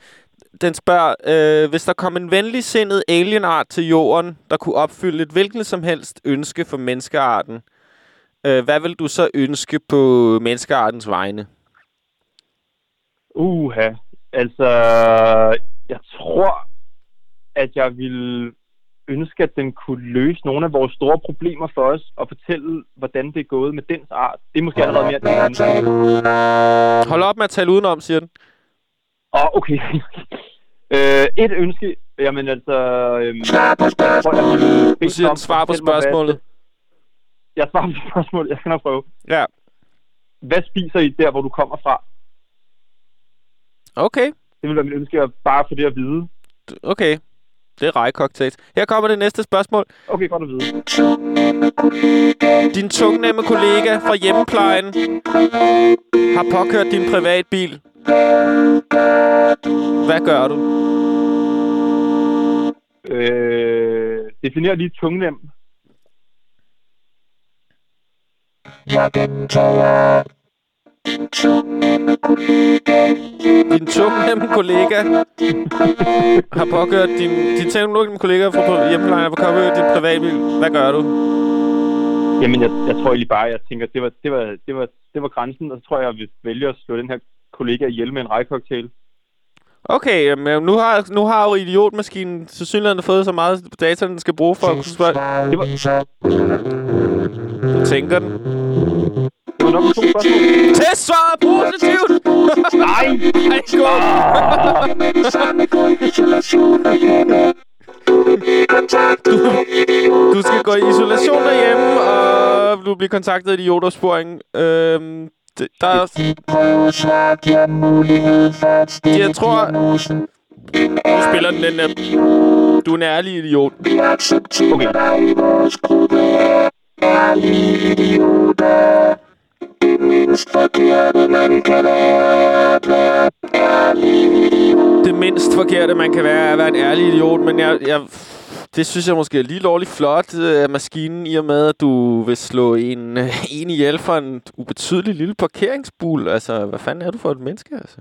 S1: den spørger, øh, hvis der kom en venligsindet alienart til jorden, der kunne opfylde et hvilket som helst ønske for menneskearten, øh, hvad vil du så ønske på menneskeartens vegne?
S19: Uha, altså, jeg tror, at jeg ville ønske, at den kunne løse nogle af vores store problemer for os, og fortælle, hvordan det er gået med dens art. Det er måske allerede mere det ønske.
S1: Hold op med at tale udenom, siger den.
S19: Åh, oh, okay. øh, et ønske, jamen altså... Øhm, jeg tror, jeg
S1: Du
S19: bede
S1: siger den svar på
S19: fortælle mig,
S1: spørgsmålet.
S19: Jeg svarer på spørgsmålet, jeg skal nok prøve.
S1: Ja.
S19: Hvad spiser I der, hvor du kommer fra?
S1: Okay.
S19: Det vil være mit ønske, at bare få det at vide.
S1: Okay. Det er rejcocktails. Her kommer det næste spørgsmål.
S19: Okay, godt at vide.
S1: Din tungnemme kollega fra hjemmeplejen har påkørt din privatbil. Hvad gør du?
S19: Øh, definer lige tungnem.
S12: Jeg gentager. Din tungnemme kollega.
S1: Din kollega har pågørt din, din tungnemme kollega fra hjemmeplejen har påkørt din privatbil. Hvad gør du?
S19: Jamen, jeg, jeg tror egentlig bare, jeg tænker, det var, det var, det var, det var grænsen, og så tror jeg, at vi vælger at slå den her kollega ihjel med en rejcocktail.
S1: Okay, men nu har, nu har jo idiotmaskinen til synligheden fået så meget data, den skal bruge for at kunne spørge.
S19: Det var,
S1: tænker den.
S19: det var nok to spørgsmål.
S1: Testsvaret er positivt!
S19: Nej!
S1: Ej, skål! Du, du skal gå i isolation derhjemme, og du bliver kontaktet af idiotersporing. Øhm, det, der er... Jeg tror... Du spiller den lidt. Du er en ærlig idiot.
S12: Okay. Ærlige idioter. Det mindst forkerte, man kan være at være ærlig idiot.
S1: Det mindst forkerte, man kan være, er at være en ærlig idiot, men jeg... jeg det synes jeg måske er lige lovligt flot øh, af maskinen, i og med, at du vil slå en, øh, en ihjel for en ubetydelig lille parkeringsbul. Altså, hvad fanden er du for et menneske, altså?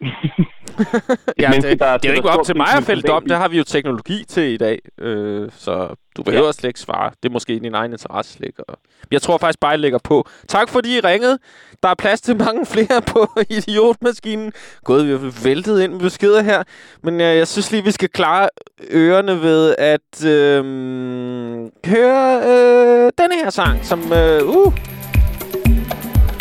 S1: ja,
S19: menneske,
S1: det,
S19: der
S1: det er jo ikke op til mig at fælde dom. Det har vi jo teknologi til i dag. Øh, så du behøver ja. slet ikke svare. Det er måske i din egen interesse. slet ikke. Jeg tror faktisk bare, jeg lægger på. Tak fordi I ringede. Der er plads til mange flere på idiotmaskinen. Gået, vi har væltet ind med beskeder her. Men øh, jeg synes lige, vi skal klare ørerne ved at øh, høre øh, denne her sang, som... Øh, uh,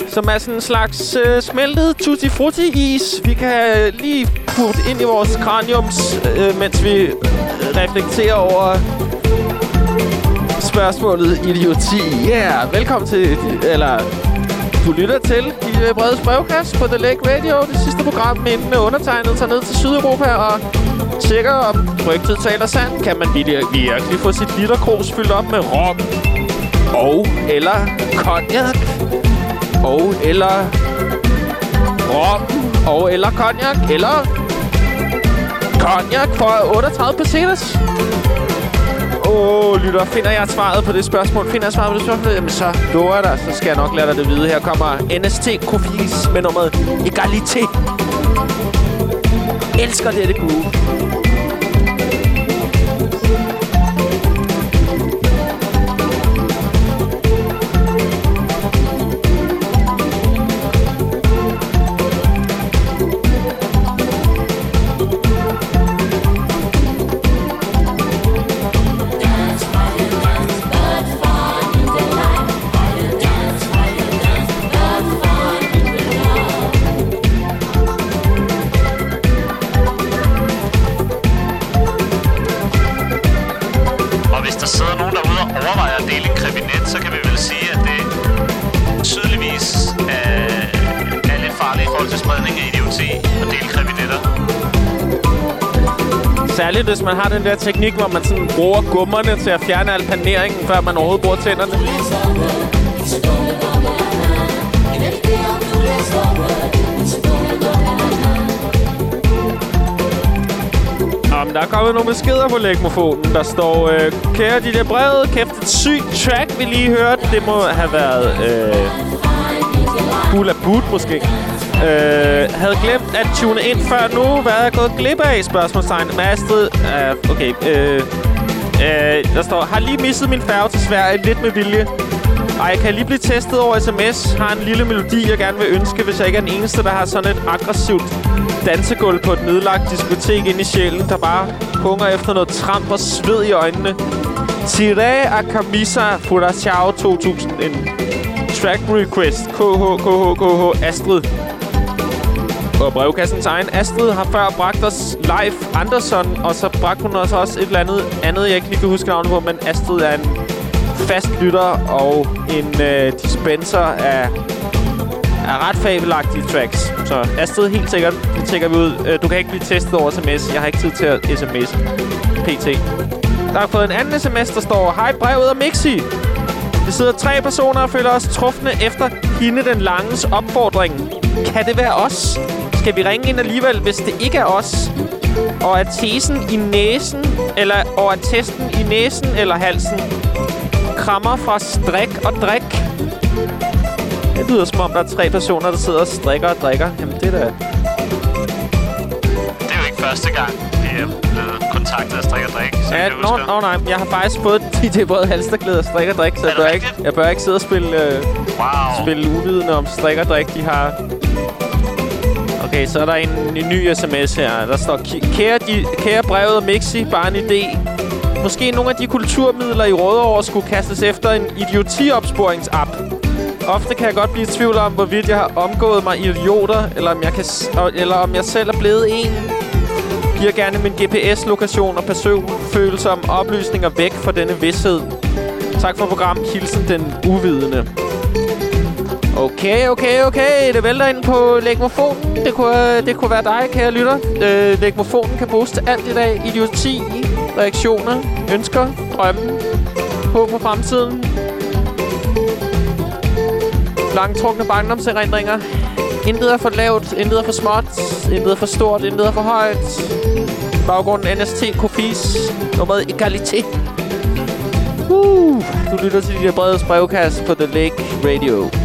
S1: som er sådan en slags øh, smeltet tutti frutti is. Vi kan øh, lige putte ind i vores craniums, øh, mens vi reflekterer over spørgsmålet idioti. Ja, yeah, velkommen til, eller du lytter til i øh, brede brevkast på The Lake Radio, det sidste program, inden med undertegnet tager ned til Sydeuropa og tjekker, om rygtet taler sandt. Kan man virkelig, få sit literkrus fyldt op med rom og eller cognac og eller rom og eller cognac eller cognac for 38 pesetas. Åh, oh, lytter, finder jeg svaret på det spørgsmål? Finder jeg svaret på det spørgsmål? Jamen så lover jeg dig, så skal jeg nok lade dig det vide. Her kommer NST Kofis med nummeret Egalité. Elsker dette groove. Særligt hvis man har den der teknik, hvor man sådan bruger gummerne til at fjerne al paneringen, før man overhovedet bruger tænderne. Nå, der er kommet nogle beskeder på lægmofonen. Der står, øh, kære de der brede, kæft et sygt track, vi lige hørte. Det må have været øh, Bula Boot måske. Øh, havde glemt at tune ind før nu. Hvad er jeg gået glip af? Spørgsmålstegn. Mastet. Uh, øh, okay. Øh, øh, der står, har lige misset min færge til Sverige lidt med vilje. Og jeg kan lige blive testet over sms. Har en lille melodi, jeg gerne vil ønske, hvis jeg ikke er den eneste, der har sådan et aggressivt dansegulv på et nedlagt diskotek inde i sjælen, der bare hunger efter noget tramp og sved i øjnene. Tire a camisa Furachao 2000. En track request. KH, KH, KH, Astrid. Og brevkassens egen Astrid har før bragt os Leif Andersson, og så bragte hun os også et eller andet, andet jeg ikke lige kan huske navnet på, men Astrid er en fast lytter og en øh, dispenser af, af ret fabelagtige tracks. Så Astrid, helt sikkert, det tjekker vi ud. Øh, du kan ikke blive testet over sms. Jeg har ikke tid til at sms. PT. Der har fået en anden sms, der står, Hej brevet og Mixi. Vi sidder tre personer og føler os trufne efter hende den langes opfordring. Kan det være os? Skal vi ringe ind alligevel, hvis det ikke er os? Og er tesen i næsen, eller og er testen i næsen eller halsen? Krammer fra strik og drik. Det lyder som om, der er tre personer, der sidder og strikker og drikker. Jamen, det er da...
S2: Det er jo ikke første gang, vi er blevet kontaktet af Strik og Drik, så
S1: Ja,
S2: jeg
S1: nå, nå, nej. Jeg har faktisk fået DJ Brød Halsterklæde og strik og drik, så jeg bør, ikke, jeg bør ikke sidde og spille, øh,
S2: wow.
S1: spille uvidende om strik og drik. De har... Okay, så er der en, en ny sms her. Der står, kære, de, kære brevet og Mixi, bare en idé. Måske nogle af de kulturmidler i Rødovre skulle kastes efter en idiotiopsporingsapp. Ofte kan jeg godt blive i tvivl om, hvorvidt jeg har omgået mig idioter, eller om jeg, kan, eller om jeg selv er blevet en. Giver gerne min GPS-lokation og personfølsomme oplysninger væk fra denne vidshed. Tak for programmet. Hilsen den uvidende. Okay, okay, okay. Det vælter ind på legmofonen. Det kunne, det kunne være dig, kære lytter. Øh, lægmofonen kan bruges til alt i dag. Idioti, reaktioner, ønsker, drømme, håb på fremtiden. Langtrukne barndomserindringer. Intet er for lavt, intet er for småt, intet er for stort, intet er for højt. Baggrunden NST Kofis, nummeret Egalité. Uh, du lytter til de brede brevkast på The Lake Radio.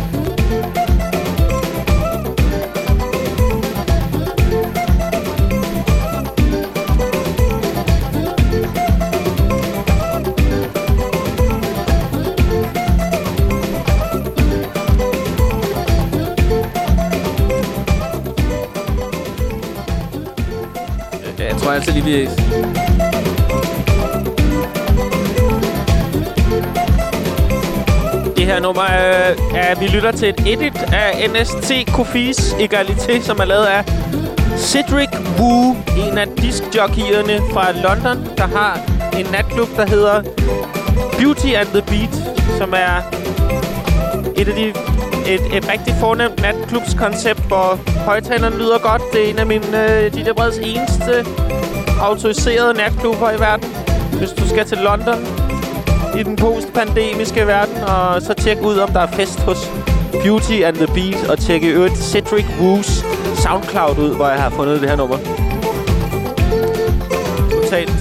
S1: Jeg altså lige, vi... Det her nummer er, er vi lytter til et edit af NST Kofis Egalité, som er lavet af Cedric Wu, en af diskjockeyerne fra London, der har en natklub, der hedder Beauty and the Beat, som er et af de et, et rigtig fornemt natklubskoncept, hvor højtalerne lyder godt. Det er en af mine øh, de der breds eneste autoriserede natklubber i verden. Hvis du skal til London i den postpandemiske verden, og så tjek ud, om der er fest hos Beauty and the Beat, og tjek i øvrigt Cedric Woos Soundcloud ud, hvor jeg har fundet det her nummer. Totalt.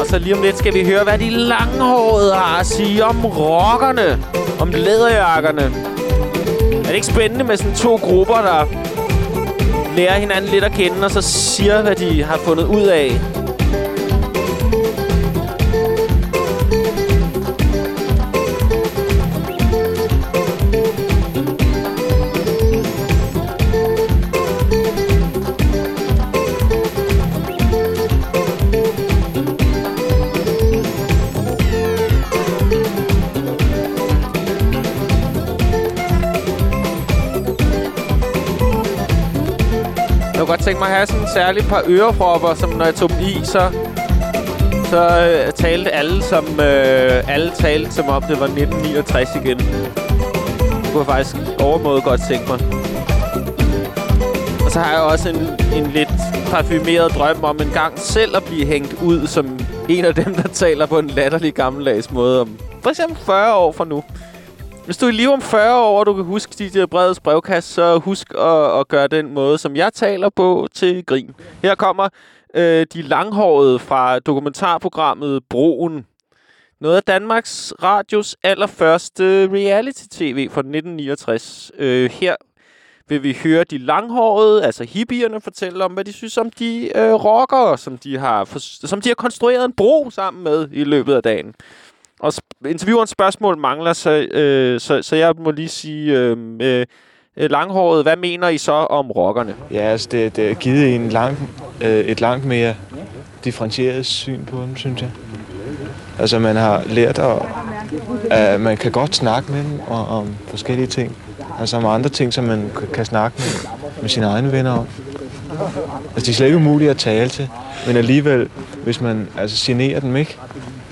S1: Og så lige om lidt skal vi høre, hvad de langhårede har at sige om rockerne. Om læderjakkerne. Er det ikke spændende med sådan to grupper, der lærer hinanden lidt at kende, og så siger, hvad de har fundet ud af? Godt tænke mig at have sådan en særlig par ørepropper, som når jeg tog dem i, så, så øh, talte alle som øh, alle talte som om det var 1969 igen. Det kunne jeg faktisk overmåde godt tænke mig. Og så har jeg også en, en lidt parfumeret drøm om en gang selv at blive hængt ud som en af dem, der taler på en latterlig gammeldags måde om for eksempel 40 år fra nu. Hvis du er i live om 40 år, og du kan huske de der brede brevkast, så husk at, at gøre den måde, som jeg taler på, til grin. Her kommer øh, de langhårede fra dokumentarprogrammet Broen. Noget af Danmarks Radios allerførste reality-tv fra 1969. Øh, her vil vi høre de langhårede, altså hippierne, fortælle om, hvad de synes om de øh, rockere, som de, har som de har konstrueret en bro sammen med i løbet af dagen. Og interviewerens spørgsmål mangler, så, øh, så, så jeg må lige sige, øh, øh, langhåret, hvad mener I så om rockerne?
S20: Ja, altså det, det er givet en lang, øh, et langt mere differentieret syn på dem, synes jeg. Altså man har lært, at, at man kan godt snakke med dem om, om forskellige ting. Altså om andre ting, som man kan snakke med, med sine egne venner om. Altså de er slet ikke umulige at tale til, men alligevel, hvis man altså, generer dem ikke,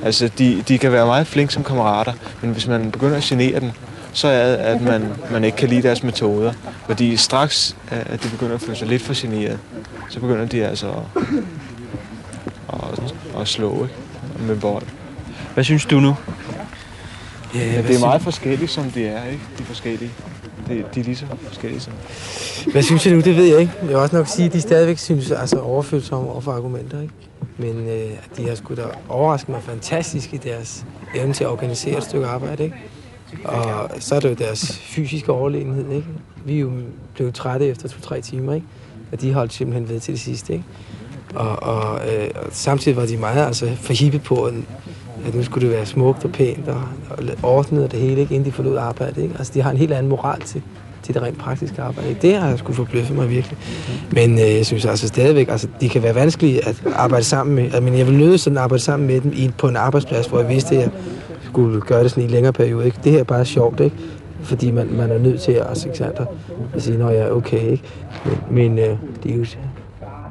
S20: Altså, de, de kan være meget flinke som kammerater, men hvis man begynder at genere dem, så er det, at man, man ikke kan lide deres metoder. Fordi straks, at de begynder at føle sig lidt for generet, så begynder de altså at, at, at slå ikke? med vold.
S21: Hvad synes du nu?
S20: Ja, ja, det er meget forskelligt, som det er, ikke? De forskellige. De, de er lige så forskellige som...
S8: Hvad synes jeg nu, det ved jeg ikke. Jeg vil også nok sige, at de stadigvæk synes altså overfølsomme over for argumenter, ikke? Men øh, de har sgu da overrasket mig fantastisk i deres evne til at organisere et stykke arbejde, ikke? Og så er det jo deres fysiske overlegenhed, ikke? Vi er jo blevet trætte efter to-tre timer, ikke? Og de holdt simpelthen ved til det sidste, ikke? Og, og, øh, og samtidig var de meget altså, forhippet på, at, at nu skulle det være smukt og pænt og, og ordnet og det hele, ikke? inden de forlod arbejde. Ikke? Altså, de har en helt anden moral til, til det rent praktiske arbejde. Ikke? Det har jeg sgu forbløffet mig virkelig. Men øh, jeg synes altså stadigvæk, altså, de kan være vanskelige at arbejde sammen med. Altså, men jeg vil nødt sådan arbejde sammen med dem i, på en arbejdsplads, hvor jeg vidste, at jeg skulle gøre det sådan i en længere periode. Ikke? Det her er bare sjovt, ikke? fordi man, man er nødt til at, altså, at sige, når jeg er okay. Ikke? Men, men øh, det er jo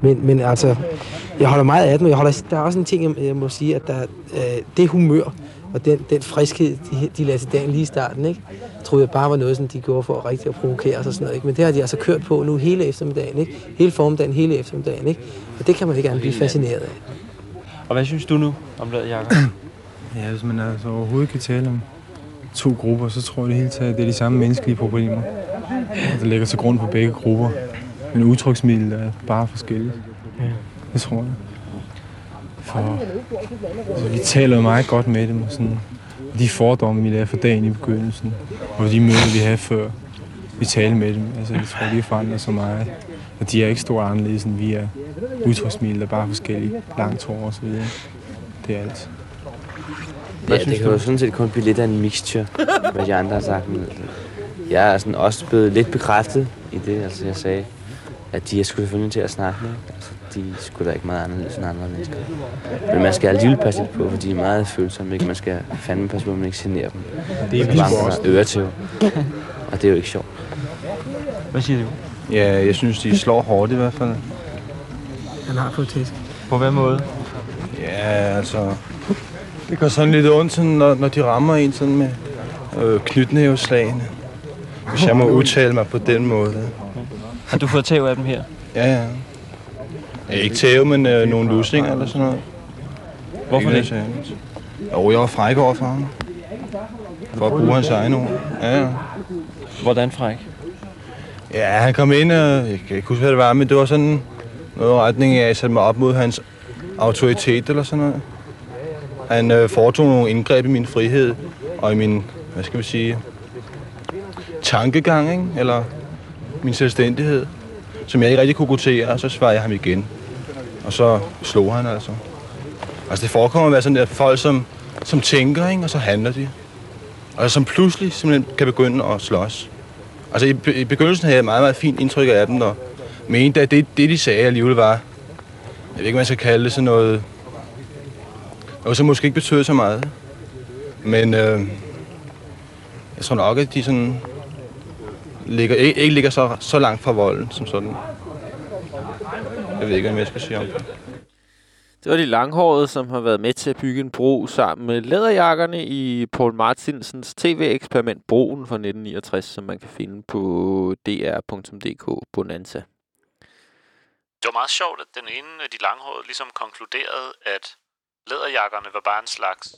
S8: men, men altså, jeg holder meget af dem, jeg holder, der er også en ting, jeg, jeg må sige, at der, øh, det humør og den, den friskhed, de, de lagde til dagen lige i starten, ikke? troede jeg bare var noget, som de gjorde for rigtig at provokere os og sådan noget. Ikke? Men det har de altså kørt på nu hele eftermiddagen, ikke? hele formiddagen, hele eftermiddagen. Ikke? Og det kan man ikke gerne blive fascineret af.
S21: Og hvad synes du nu om Lad Jacob?
S22: Ja, hvis man altså overhovedet kan tale om
S21: to grupper, så tror jeg det hele taget, det er de samme menneskelige problemer, der ligger til grund for begge grupper. Men udtryksmiddel er bare forskelligt. Ja. Det tror jeg. For altså, vi taler jo meget godt med dem, og sådan, og de fordomme, vi lavede for dagen i begyndelsen, og de møder, vi havde før, vi talte med dem. Altså, jeg tror, de har forandret så meget. Og de er ikke stort anderledes, end vi er. Udtryksmiddel er bare forskellige. Langt hår og så videre. Det er alt.
S22: Ja, det kan jo sådan set kun blive lidt af en mixture, hvad de andre har sagt. Men jeg er sådan også blevet lidt bekræftet i det, altså jeg sagde, at de er sgu selvfølgelig til at snakke med. Altså, de er sgu da ikke meget anderledes end andre mennesker. Men man skal alligevel passe lidt på, for de er meget følsomme, ikke? Man skal fandme passe på, at man ikke generer dem.
S21: Det er
S22: Så
S21: vi
S22: bare
S21: sgu
S22: man
S21: også.
S22: øretæv. Og det er jo ikke sjovt.
S23: Hvad siger du?
S24: Ja, jeg synes, de slår hårdt i hvert fald.
S8: Han har fået tæsk.
S23: På hvad måde?
S24: Ja, altså... Det går sådan lidt ondt, sådan, når, når de rammer en sådan med øh, knytnæveslagene. Hvis jeg må udtale mig på den måde.
S23: Har du fået tæv af dem her?
S24: Ja, ja. ja ikke tæve, men øh, nogle lusninger eller sådan noget.
S23: Hvorfor
S24: Ikke
S23: det?
S24: særligt. Jo, jeg var fræk over for ham. For at bruge hans egne ord. Ja, ja.
S23: Hvordan fræk?
S24: Ja, han kom ind, og jeg kan ikke huske, hvad det var, men det var sådan noget retning af, at jeg satte mig op mod hans autoritet eller sådan noget. Han øh, foretog nogle indgreb i min frihed og i min, hvad skal vi sige, tankegang, ikke? eller min selvstændighed, som jeg ikke rigtig kunne godtere, og så svarede jeg ham igen. Og så slog han altså. Altså det forekommer at være sådan, at folk, som, som tænker, ikke? og så handler de. Og som pludselig simpelthen kan begynde at slås. Altså i, i begyndelsen havde jeg meget, meget fint indtryk af dem, og mente, at det, det de sagde alligevel var, jeg ved ikke, hvad man skal kalde det, sådan noget, noget som måske ikke betød så meget. Men øh, jeg tror nok, at de sådan ligger, ikke, ikke ligger så, så langt fra volden som sådan. Jeg ved ikke, hvad jeg skal sige om det.
S1: Det var de langhårede, som har været med til at bygge en bro sammen med læderjakkerne i Paul Martinsens tv-eksperiment Broen fra 1969, som man kan finde på dr.dk Bonanza.
S2: Det var meget sjovt, at den ene af de langhårede ligesom konkluderede, at læderjakkerne var bare en slags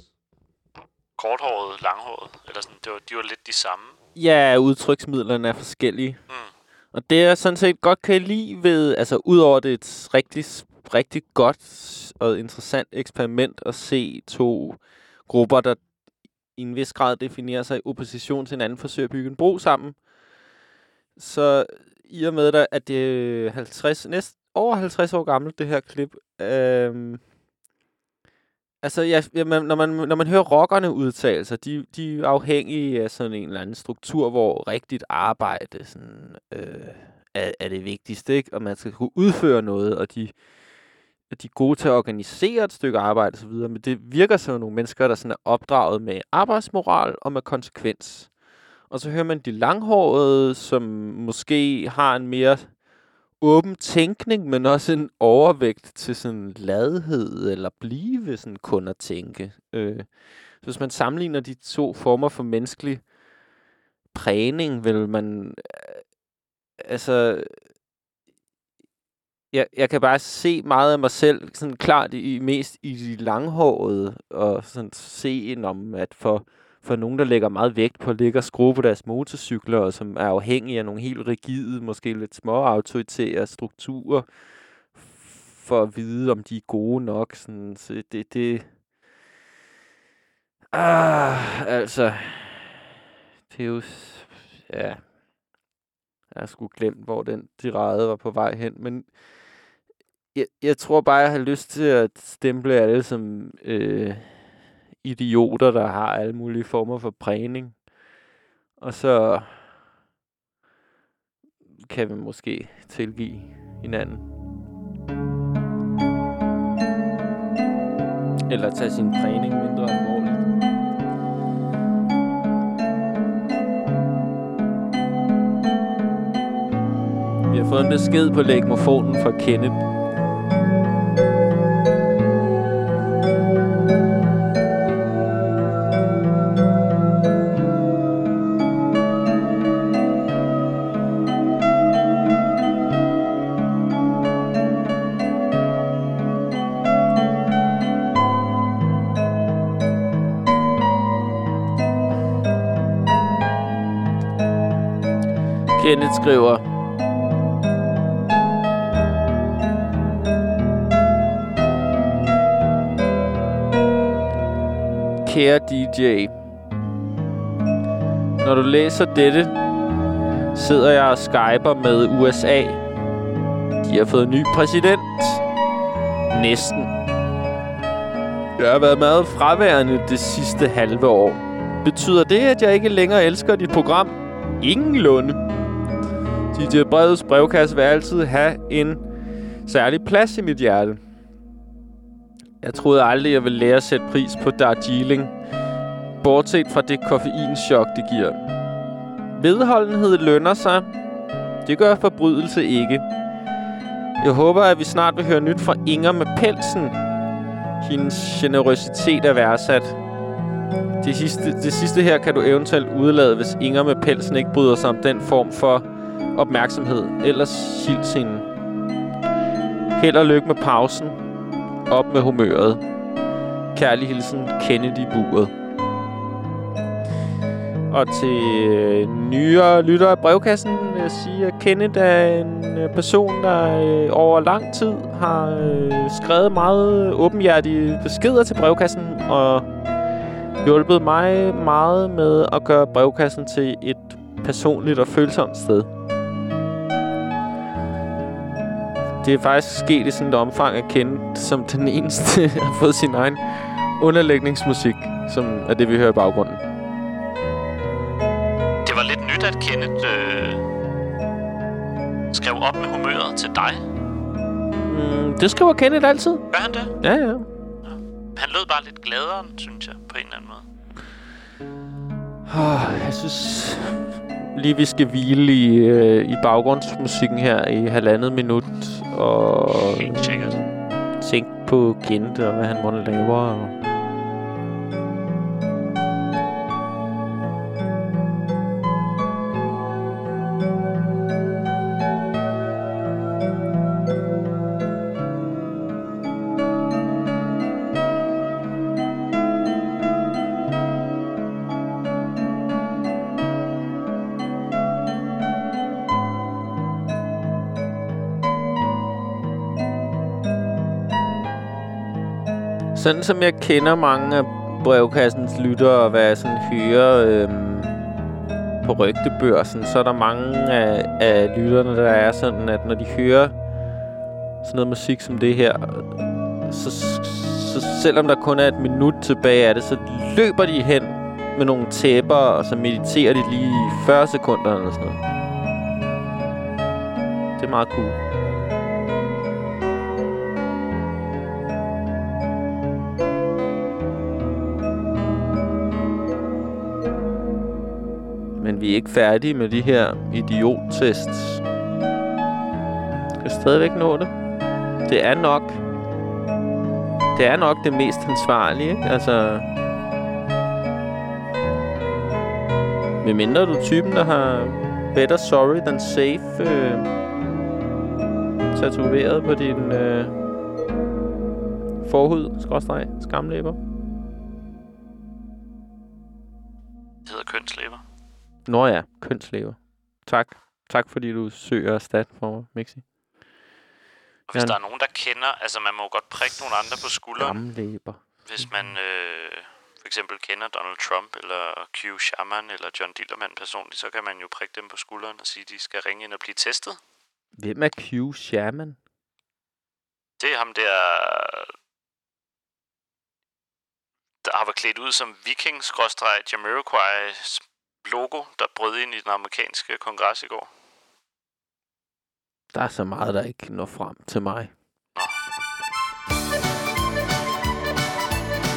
S2: korthåret langhåret. Eller sådan, det var, de var lidt de samme.
S1: Ja, udtryksmidlerne er forskellige. Mm. Og det er sådan set godt kan jeg lide ved, altså udover det er et rigtig, rigtig godt og interessant eksperiment at se to grupper, der i en vis grad definerer sig i opposition til hinanden, forsøger at bygge en bro sammen. Så i og med, der, at det er 50, næst, over 50 år gammelt, det her klip, øhm, Altså, ja, ja, man, når, man, når man hører rockerne udtale sig, de, de er afhængige af sådan en eller anden struktur, hvor rigtigt arbejde sådan, øh, er, er det vigtigste, ikke? Og man skal kunne udføre noget, og de, at de er gode til at organisere et stykke arbejde osv., men det virker som nogle mennesker, der sådan er opdraget med arbejdsmoral og med konsekvens. Og så hører man de langhårede, som måske har en mere åben tænkning, men også en overvægt til sådan ladhed, eller blive sådan kun at tænke. Øh, så hvis man sammenligner de to former for menneskelig prægning, vil man... Øh, altså... Jeg, jeg kan bare se meget af mig selv sådan klart i, mest i de langhårede, og sådan se om, at for, for nogen, der lægger meget vægt på at ligge og skrue på deres motorcykler, og som er afhængige af nogle helt rigide, måske lidt små autoritære strukturer, for at vide, om de er gode nok. Sådan, så det, det... Ah, altså... Det er jo... Ja... Jeg har sgu glemt, hvor den tirade var på vej hen, men jeg, jeg tror bare, jeg har lyst til at stemple alle som øh, idioter, der har alle mulige former for prægning. Og så kan vi måske tilgive hinanden. Eller tage sin prægning mindre alvorligt. Vi har fået en besked på lægmofonen fra Kenneth. Kenneth skriver... Kære DJ, når du læser dette, sidder jeg og skyper med USA. De har fået ny præsident. Næsten. Jeg har været meget fraværende det sidste halve år. Betyder det, at jeg ikke længere elsker dit program? Ingenlunde. DJ Breds brevkasse vil altid have en særlig plads i mit hjerte. Jeg troede aldrig, jeg ville lære at sætte pris på Darjeeling. Bortset fra det koffeinschok, det giver. Vedholdenhed lønner sig. Det gør forbrydelse ikke. Jeg håber, at vi snart vil høre nyt fra Inger med pelsen. Hendes generøsitet er værdsat. Det sidste, det sidste her kan du eventuelt udlade, hvis Inger med pelsen ikke bryder sig om den form for opmærksomhed. Ellers hils hende. Held og lykke med pausen. Op med humøret. Kærlig hilsen, Kennedy Buret. Og til øh, nyere lyttere af brevkassen vil jeg sige, at Kenneth er en øh, person, der øh, over lang tid har øh, skrevet meget åbenhjertige beskeder til brevkassen og hjulpet mig meget med at gøre brevkassen til et personligt og følsomt sted. Det er faktisk sket i sådan et omfang at kende som den eneste har fået sin egen underlægningsmusik, som er det, vi hører i baggrunden.
S2: Det var lidt nyt, at Kenneth øh, skrev op med humøret til dig.
S1: Mm, det skriver Kenneth altid.
S2: Gør han det?
S1: Ja, ja.
S2: Han lød bare lidt gladere, synes jeg, på en eller anden måde.
S1: Oh, jeg synes lige, vi skal hvile i, øh, i baggrundsmusikken her i halvandet minut. Og
S2: Helt sikkert.
S1: tænke på Kent og hvad han måtte lave. Og Sådan som jeg kender mange af brevkassens lyttere, og hvad jeg sådan hører øhm, på rygtebørsen, så er der mange af, af lytterne, der er sådan, at når de hører sådan noget musik som det her, så, så selvom der kun er et minut tilbage af det, så løber de hen med nogle tæpper, og så mediterer de lige i 40 sekunder eller sådan noget. Det er meget cool. Vi er ikke færdige med de her idiottests. Vi kan stadigvæk nå det. Det er nok... Det er nok det mest ansvarlige, ikke? Altså... Med mindre du er typen, der har better sorry than safe øh, tatoveret på din øh, forhud, skråstreg, skamlæber. Nå ja, kønslæber. Tak. Tak fordi du søger stat for mig, Mixi.
S2: Og hvis der er nogen, der kender... Altså, man må jo godt prikke nogle andre på skulderen.
S1: Skamlæber.
S2: Hvis man øh, for eksempel kender Donald Trump, eller Q Sherman, eller John Dillermand personligt, så kan man jo prikke dem på skulderen og sige, at de skal ringe ind og blive testet.
S1: Hvem er Q Sherman?
S2: Det er ham der... Der har været klædt ud som viking Jamiroquai's logo, der brød ind i den amerikanske kongres i går.
S1: Der er så meget, der ikke når frem til mig.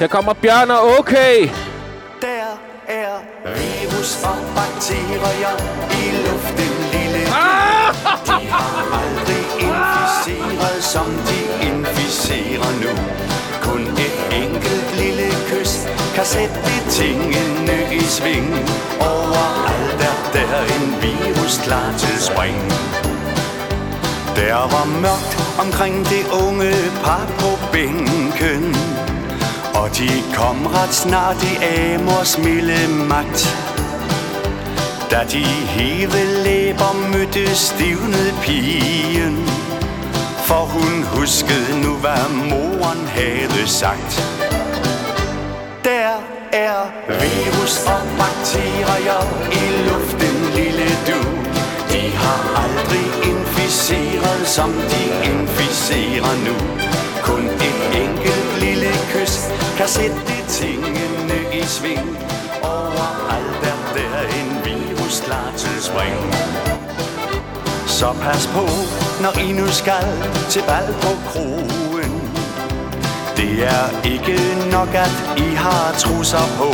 S1: Her kommer Bjørn og okay.
S25: Der er virus og bakterier i luften, lille
S1: ah!
S25: De har aldrig inficeret, som de inficerer nu. Kun et enkelt lille kys kan sætte tingene i sving. Overalt er der en virus klar til spring. Der var mørkt omkring det unge par på bænken Og de kom ret snart i Amors milde magt Da de heve læber stivnede pigen for hun huskede nu, hvad moren havde sagt. Der er virus og bakterier i luften, lille du. De har aldrig inficeret, som de inficerer nu. Kun et enkelt lille kys kan sætte tingene i sving. Overalt er der en virus klar til spring. Så pas på, når I nu skal til bal på kroen. Det er ikke nok, at I har trusser på.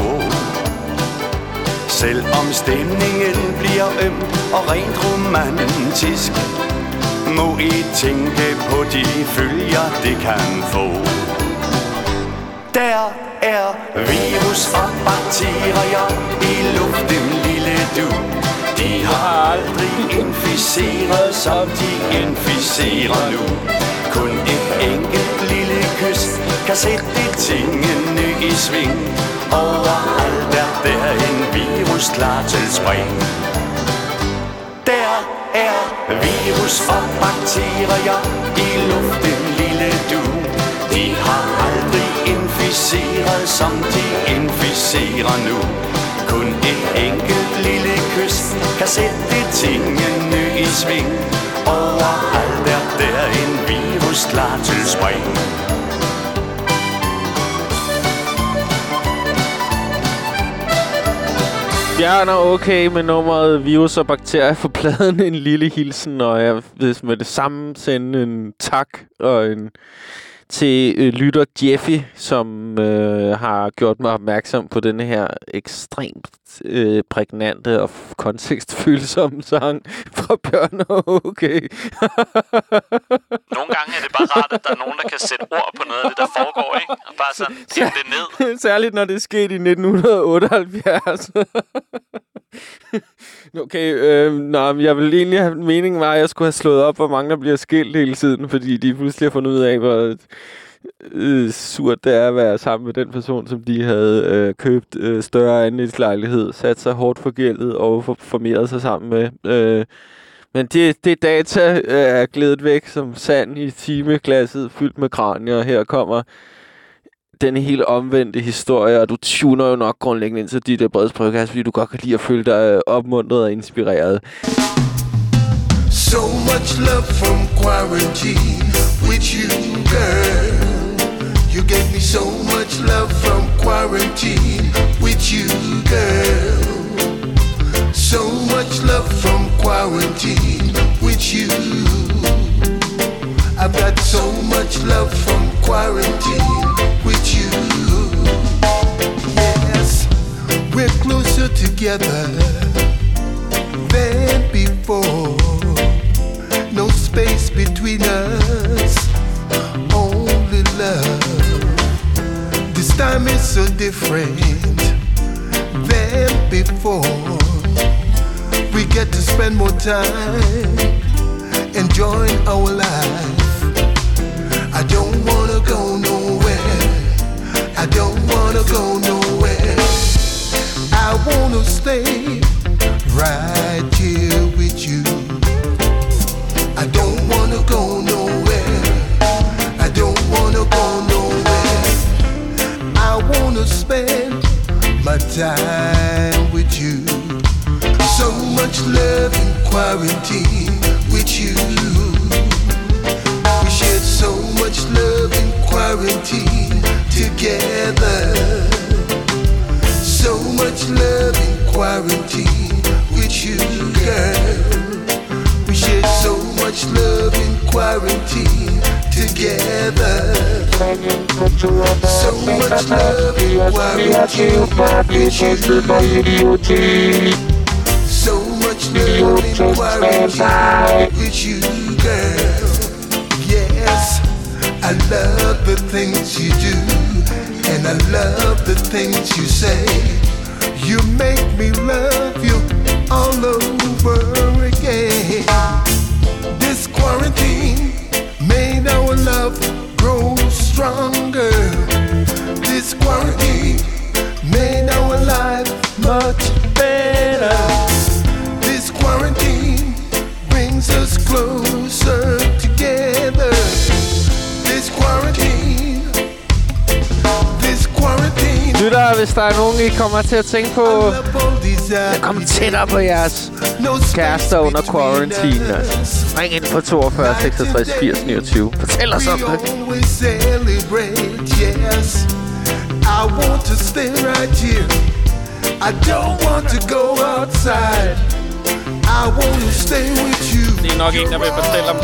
S25: Selvom stemningen bliver øm og rent romantisk Må I tænke på de følger, det kan få. Der er virus og bakterier i luften, lille du. De har aldrig inficeret, som de inficerer nu. Kun et enkelt lille kys kan sætte tingene i sving. Overalt er der en virus klar til spring. Der er virus og bakterier i luften, lille du. De har aldrig inficeret, som de inficerer nu. Kun et enkelt lille kys. Kan sætte tingene i sving. Overalt er der en virus klar til spring.
S1: Bjørn er okay med nummeret virus og bakterier for pladen. En lille hilsen, og jeg vil med det samme sende en tak og en til øh, lytter Jeffy, som øh, har gjort mig opmærksom på denne her ekstremt øh, prægnante og kontekstfølsomme sang fra Bjørn og Okay.
S2: Nogle gange er det bare rart, at der er nogen, der kan sætte ord på noget af det, der foregår, ikke? Og bare sådan pille det ned.
S1: Særligt når det er sket i 1978. okay, øh, nå, jeg vil egentlig have meningen var, at jeg skulle have slået op, hvor mange der bliver skilt hele tiden, fordi de pludselig har fundet ud af, hvor øh, surt det er at være sammen med den person, som de havde øh, købt øh, større andelslejlighed, sat sig hårdt for gældet og for, formeret sig sammen med. Øh, men det, det data øh, er glædet væk som sand i timeglasset fyldt med kranier. Her kommer den helt omvendte historie, og du tuner jo nok grundlæggende ind til dit uh, breds podcast, fordi du godt kan lide at føle dig øh, opmuntret og inspireret.
S26: So much love from quarantine with you, girl. You gave me so much love from quarantine with you, girl. So much love from quarantine with you. I've got so much love from quarantine with you. Yes, we're closer together than before. No space between us, only love. This time is so different than before. We get to spend more time enjoying our life. I don't wanna go nowhere. I don't wanna go nowhere. I wanna stay right here with you. I don't wanna go nowhere. I don't wanna go nowhere. I wanna spend my time with you. So much love in quarantine with you. Much love in quarantine together. So much love in quarantine with you, girl. We shared so much love in quarantine together. So much love in quarantine with you. So much love in quarantine with you, girl. I love the things you do, and I love the things you say. You make me love you all over again. This quarantine made our love grow stronger. This quarantine made our life much better. This quarantine brings
S1: hvis der er nogen, I kommer til at tænke på, kom tættere på jeres kærester under quarantine. Ring ind på 42 66 80 29. Fortæl os om det.
S4: yes. I want to stay right here. I don't want to go outside. I want to stay with you.
S1: Det er nok en, der vil fortælle om.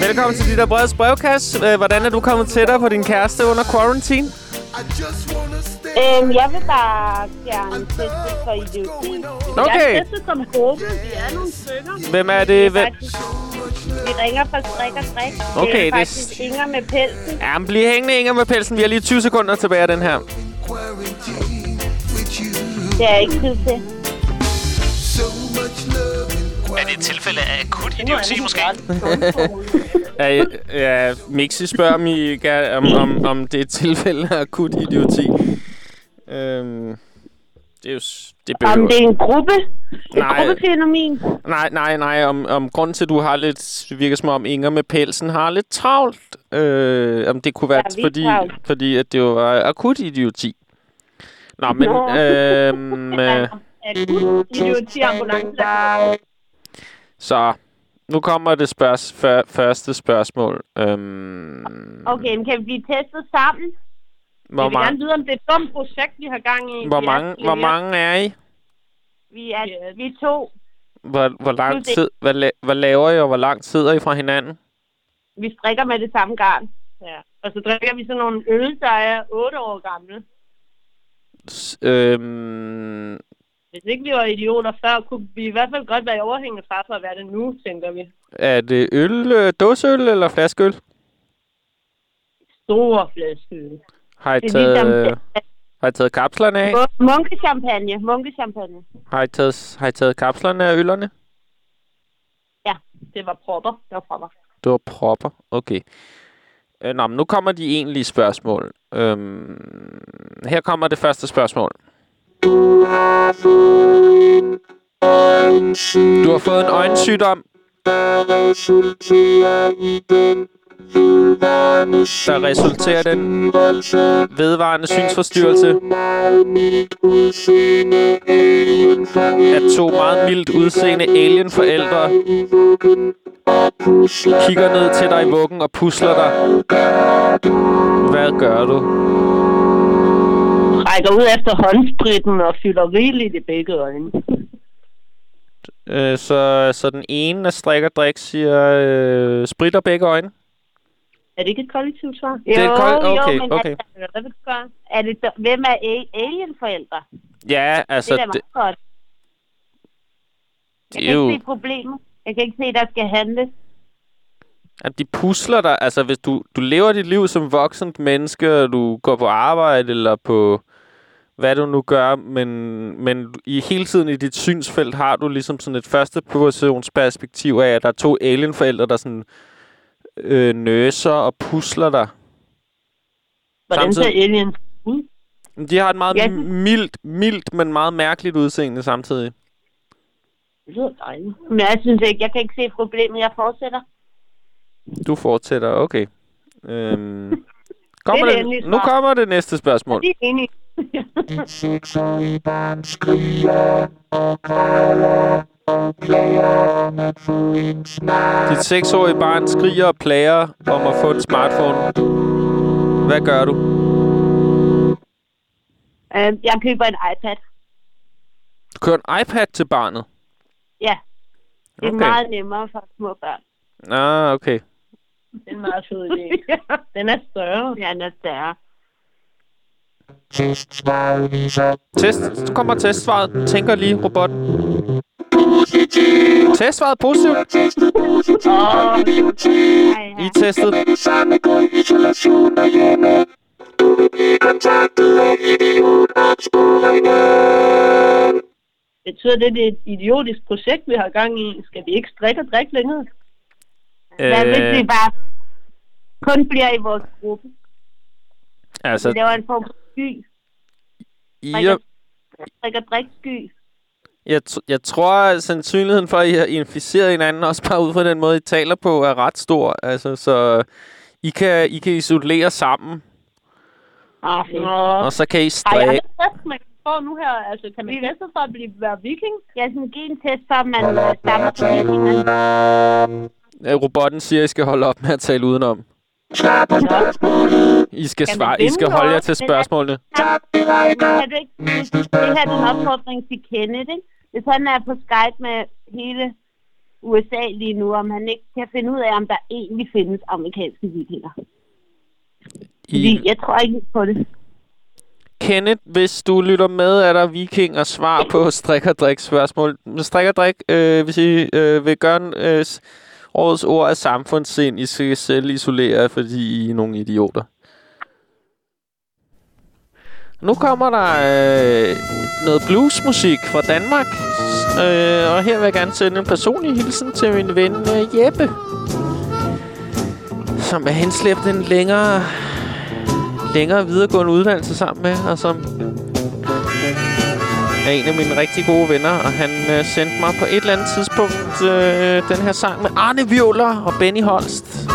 S1: Velkommen til dit der breds brevkasse. Øh, Hvordan er du kommet tættere på din kæreste under quarantine?
S18: Øhm, jeg vil bare gerne teste for idioti.
S1: Okay.
S18: Jeg tester som gruppe. Vi er nogle stykker.
S1: Hvem er det? Hvem?
S18: Vi ringer fra strik og strik.
S1: Okay,
S18: det
S1: det
S18: er
S1: er
S18: faktisk
S1: s-
S18: Inger med pelsen.
S1: Ja, men bliv hængende, Inger, med pelsen. Vi har lige 20 sekunder tilbage af den her.
S18: Det er ikke tid til.
S2: Er det et tilfælde af akut idioti, måske?
S1: Ja, ja, Mixi spørger, kan- om, om, om det er et tilfælde af akut idioti. Øhm, det er jo... Det behøver...
S18: Om det er en gruppe. Et
S1: Nej.
S18: gruppefænomen.
S1: Nej, nej, nej. Om, om grunden til, at du har lidt... Det virker som om Inger med pelsen har lidt travlt. Øh, om det kunne være,
S18: Ja,
S1: fordi,
S18: travlt.
S1: fordi at det var akut idioti. Nå, men...
S18: Nå.
S1: Øhm, øh,
S18: Akut idioti ambulance.
S1: så, nu kommer det spørgs, før, første spørgsmål. Øhm,
S18: Okay, men kan vi blive testet sammen?
S1: Hvor,
S18: jeg vil gerne vide, om det er et dumt projekt, vi har gang i.
S1: hvor, mange, hvor mange er I?
S18: Vi er, vi er to.
S1: Hvor, hvor lang tid... Hvad, la- hvad laver I, og hvor lang tid er I fra hinanden?
S18: Vi strikker med det samme garn. Ja. Og så drikker vi sådan nogle øl, der er 8 år gamle.
S1: S- øhm,
S18: Hvis ikke vi var idioter før, kunne vi i hvert fald godt være i overhængende far for at være det nu, tænker vi.
S1: er det øl, øh, dåseøl eller flaskeøl?
S18: Store flaskeøl.
S1: Har I taget,
S18: ligesom-
S1: har I taget kapslerne af?
S18: Munkechampagne, munkechampagne.
S1: Har I taget, har I taget kapslerne af øllerne?
S18: Ja, det var propper. Det var propper.
S1: Det var propper. Okay. Øh, nå, men nu kommer de egentlige spørgsmål. Øhm, her kommer det første spørgsmål. Du har fået en øjensygdom, der resulterer i den vedvarende synsforstyrrelse at to meget mildt udseende alienforældre kigger ned til dig i vuggen og pusler dig. Hvad gør du?
S18: Rækker ud efter håndspritten og fylder rigeligt i begge øjne.
S1: Øh, så, så den ene af strik og drik siger øh, spritter begge øjne.
S18: Er det ikke et kollektivt svar?
S1: Det er et koll- okay,
S18: jo, men
S1: okay.
S18: Altså, vil du gøre? Er det, hvem er alienforældre?
S1: Ja, altså...
S18: det er da
S1: det,
S18: meget godt.
S1: det
S18: Jeg
S1: er
S18: kan
S1: jo,
S18: ikke se problemet. Jeg kan ikke se, der skal handles.
S1: at de pusler dig. Altså, hvis du, du lever dit liv som voksent menneske, og du går på arbejde, eller på hvad du nu gør, men, men i hele tiden i dit synsfelt har du ligesom sådan et første perspektiv af, at der er to alienforældre, der sådan øh, nøser og pusler dig.
S18: Hvordan ser
S1: Samtidig-
S18: aliens ud?
S1: De har et meget
S18: Ja.
S1: mildt, mildt, men meget mærkeligt udseende samtidig.
S18: Det lyder dejligt. Men jeg synes ikke, jeg kan ikke se problemet. Jeg fortsætter.
S1: Du fortsætter, okay. Øhm, kommer
S18: det
S1: det, nu kommer det næste spørgsmål.
S18: Det er enig.
S12: Et seksårigt barn skriger og græder
S1: Dit seksårige barn skriger og plager om at få en smartphone. Hvad gør du?
S18: Øh, jeg køber en iPad.
S1: Du kører en iPad til barnet?
S18: Ja. Det er
S1: Okay.
S18: meget nemmere for små børn.
S1: Ah, okay.
S18: Det er en meget fed idé. Den er større. Ja, den er større.
S1: Test. Så kommer testsvaret. Tænker lige, robot. Testsvaret er positivt. I testet.
S12: Samme gå i idiotopsporingen.
S18: Betyder det, det er et idiotisk projekt, vi har gang i? Skal vi ikke strikke og drikke længere? Hvad hvis
S1: Øh,
S18: vi bare kun bliver i vores gruppe?
S1: altså,
S18: Vi laver en form for sky.
S1: I
S18: Strikker,
S1: er,
S18: strikker driksky.
S1: Jeg, tr- jeg tror, at sandsynligheden for, at I har inficeret hinanden, også bare ud fra den måde, I taler på, er ret stor. Altså, så I kan, I kan isolere sammen.
S27: Ah, fedt.
S1: Og så kan I
S27: Ej, jeg
S1: strække.
S27: har en test, man kan få nu her. Altså, kan man teste for at blive være viking?
S18: Jeg skal give en test for, at man øh, stammer på vikingerne.
S1: Robotten siger, at I skal holde op med at tale udenom. I skal, svare, I skal holde jer til spørgsmålene.
S18: Kan du ikke, det her er en opfordring til Kenneth, ikke? Hvis han er på Skype med hele USA lige nu, om han ikke kan finde ud af, om der egentlig findes amerikanske vikinger. Fordi jeg tror ikke på det.
S1: Kenneth, hvis du lytter med, er der vikinger svar på strik og drik spørgsmål. Strik og drik, øh, hvis I øh, vil gøre en, øh, årets ord af samfundssind, I skal selv isolere, fordi I er nogle idioter. Nu kommer der øh, noget bluesmusik fra Danmark. Øh, og her vil jeg gerne sende en personlig hilsen til min ven øh, Jeppe. Som er henslæbt en længere længere videregående uddannelse sammen med, og som er en af mine rigtig gode venner, og han øh, sendte mig på et eller andet tidspunkt øh, den her sang med Arne Violer og Benny Holst.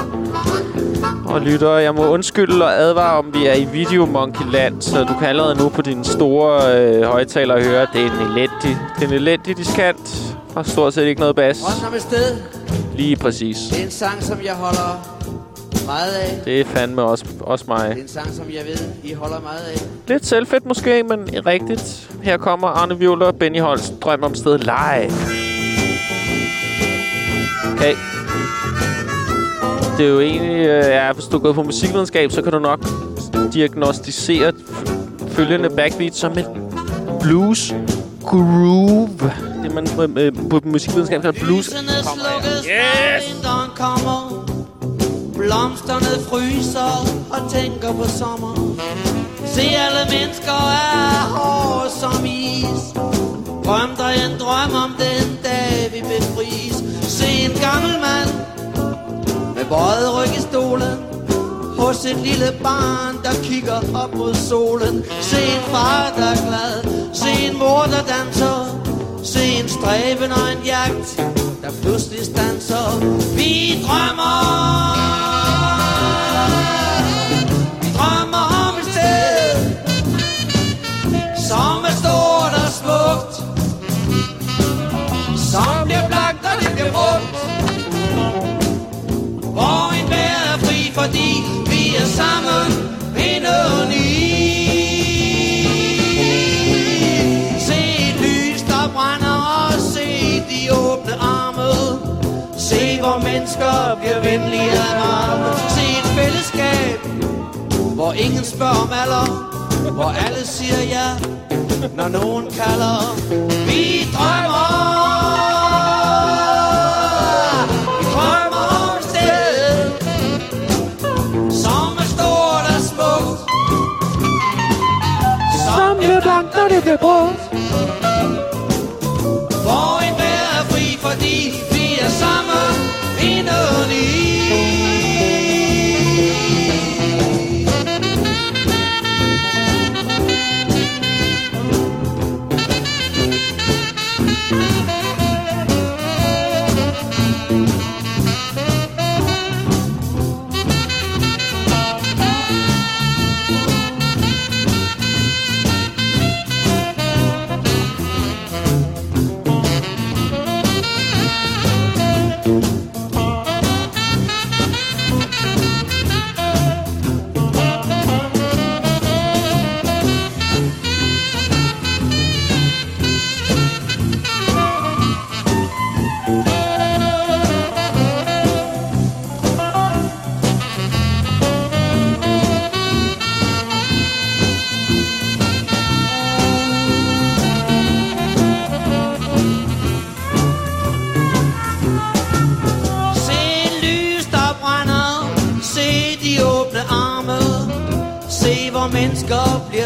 S1: Og lytter, jeg må undskylde og advare, om vi er i Video Monkey Land, så du kan allerede nu på dine store øh, højtaler høre, at det er en elendig, det er en elendig diskant, og stort set ikke noget bas.
S28: Rundt om et sted.
S1: Lige præcis.
S28: Det er en sang, som jeg holder meget af.
S1: Det er fandme også, også mig.
S28: Det er en sang, som jeg ved, I holder meget af.
S1: Lidt selvfedt måske, men rigtigt. Her kommer Arne Violer og Benny Holst. Drøm om stedet live. Okay. Det er jo egentlig... Øh, ja, hvis du er gået på musikvidenskab, så kan du nok diagnostisere følgende backbeat som et blues groove. Det man øh, på musikvidenskab kalder blues.
S28: Yes! Blomsterne fryser og tænker på sommer. Se alle mennesker er hårde som is. Drøm dig en drøm om den dag vi befries. Se en gammel mand bøjet ryg i stolen. Hos et lille barn, der kigger op mod solen. Se en far, der er glad. Se en mor, der danser. Se en stræben og en jagt, der pludselig stanser. Vi drømmer. Sammen indeni. Se et lys, der brænder, og se de åbne arme. Se, hvor mennesker bliver venlige og varme. Se et fællesskab, hvor ingen spørger om alder. Hvor alle siger ja, når nogen kalder. Vi drømmer. Blankt, brugt. En er fri, fordi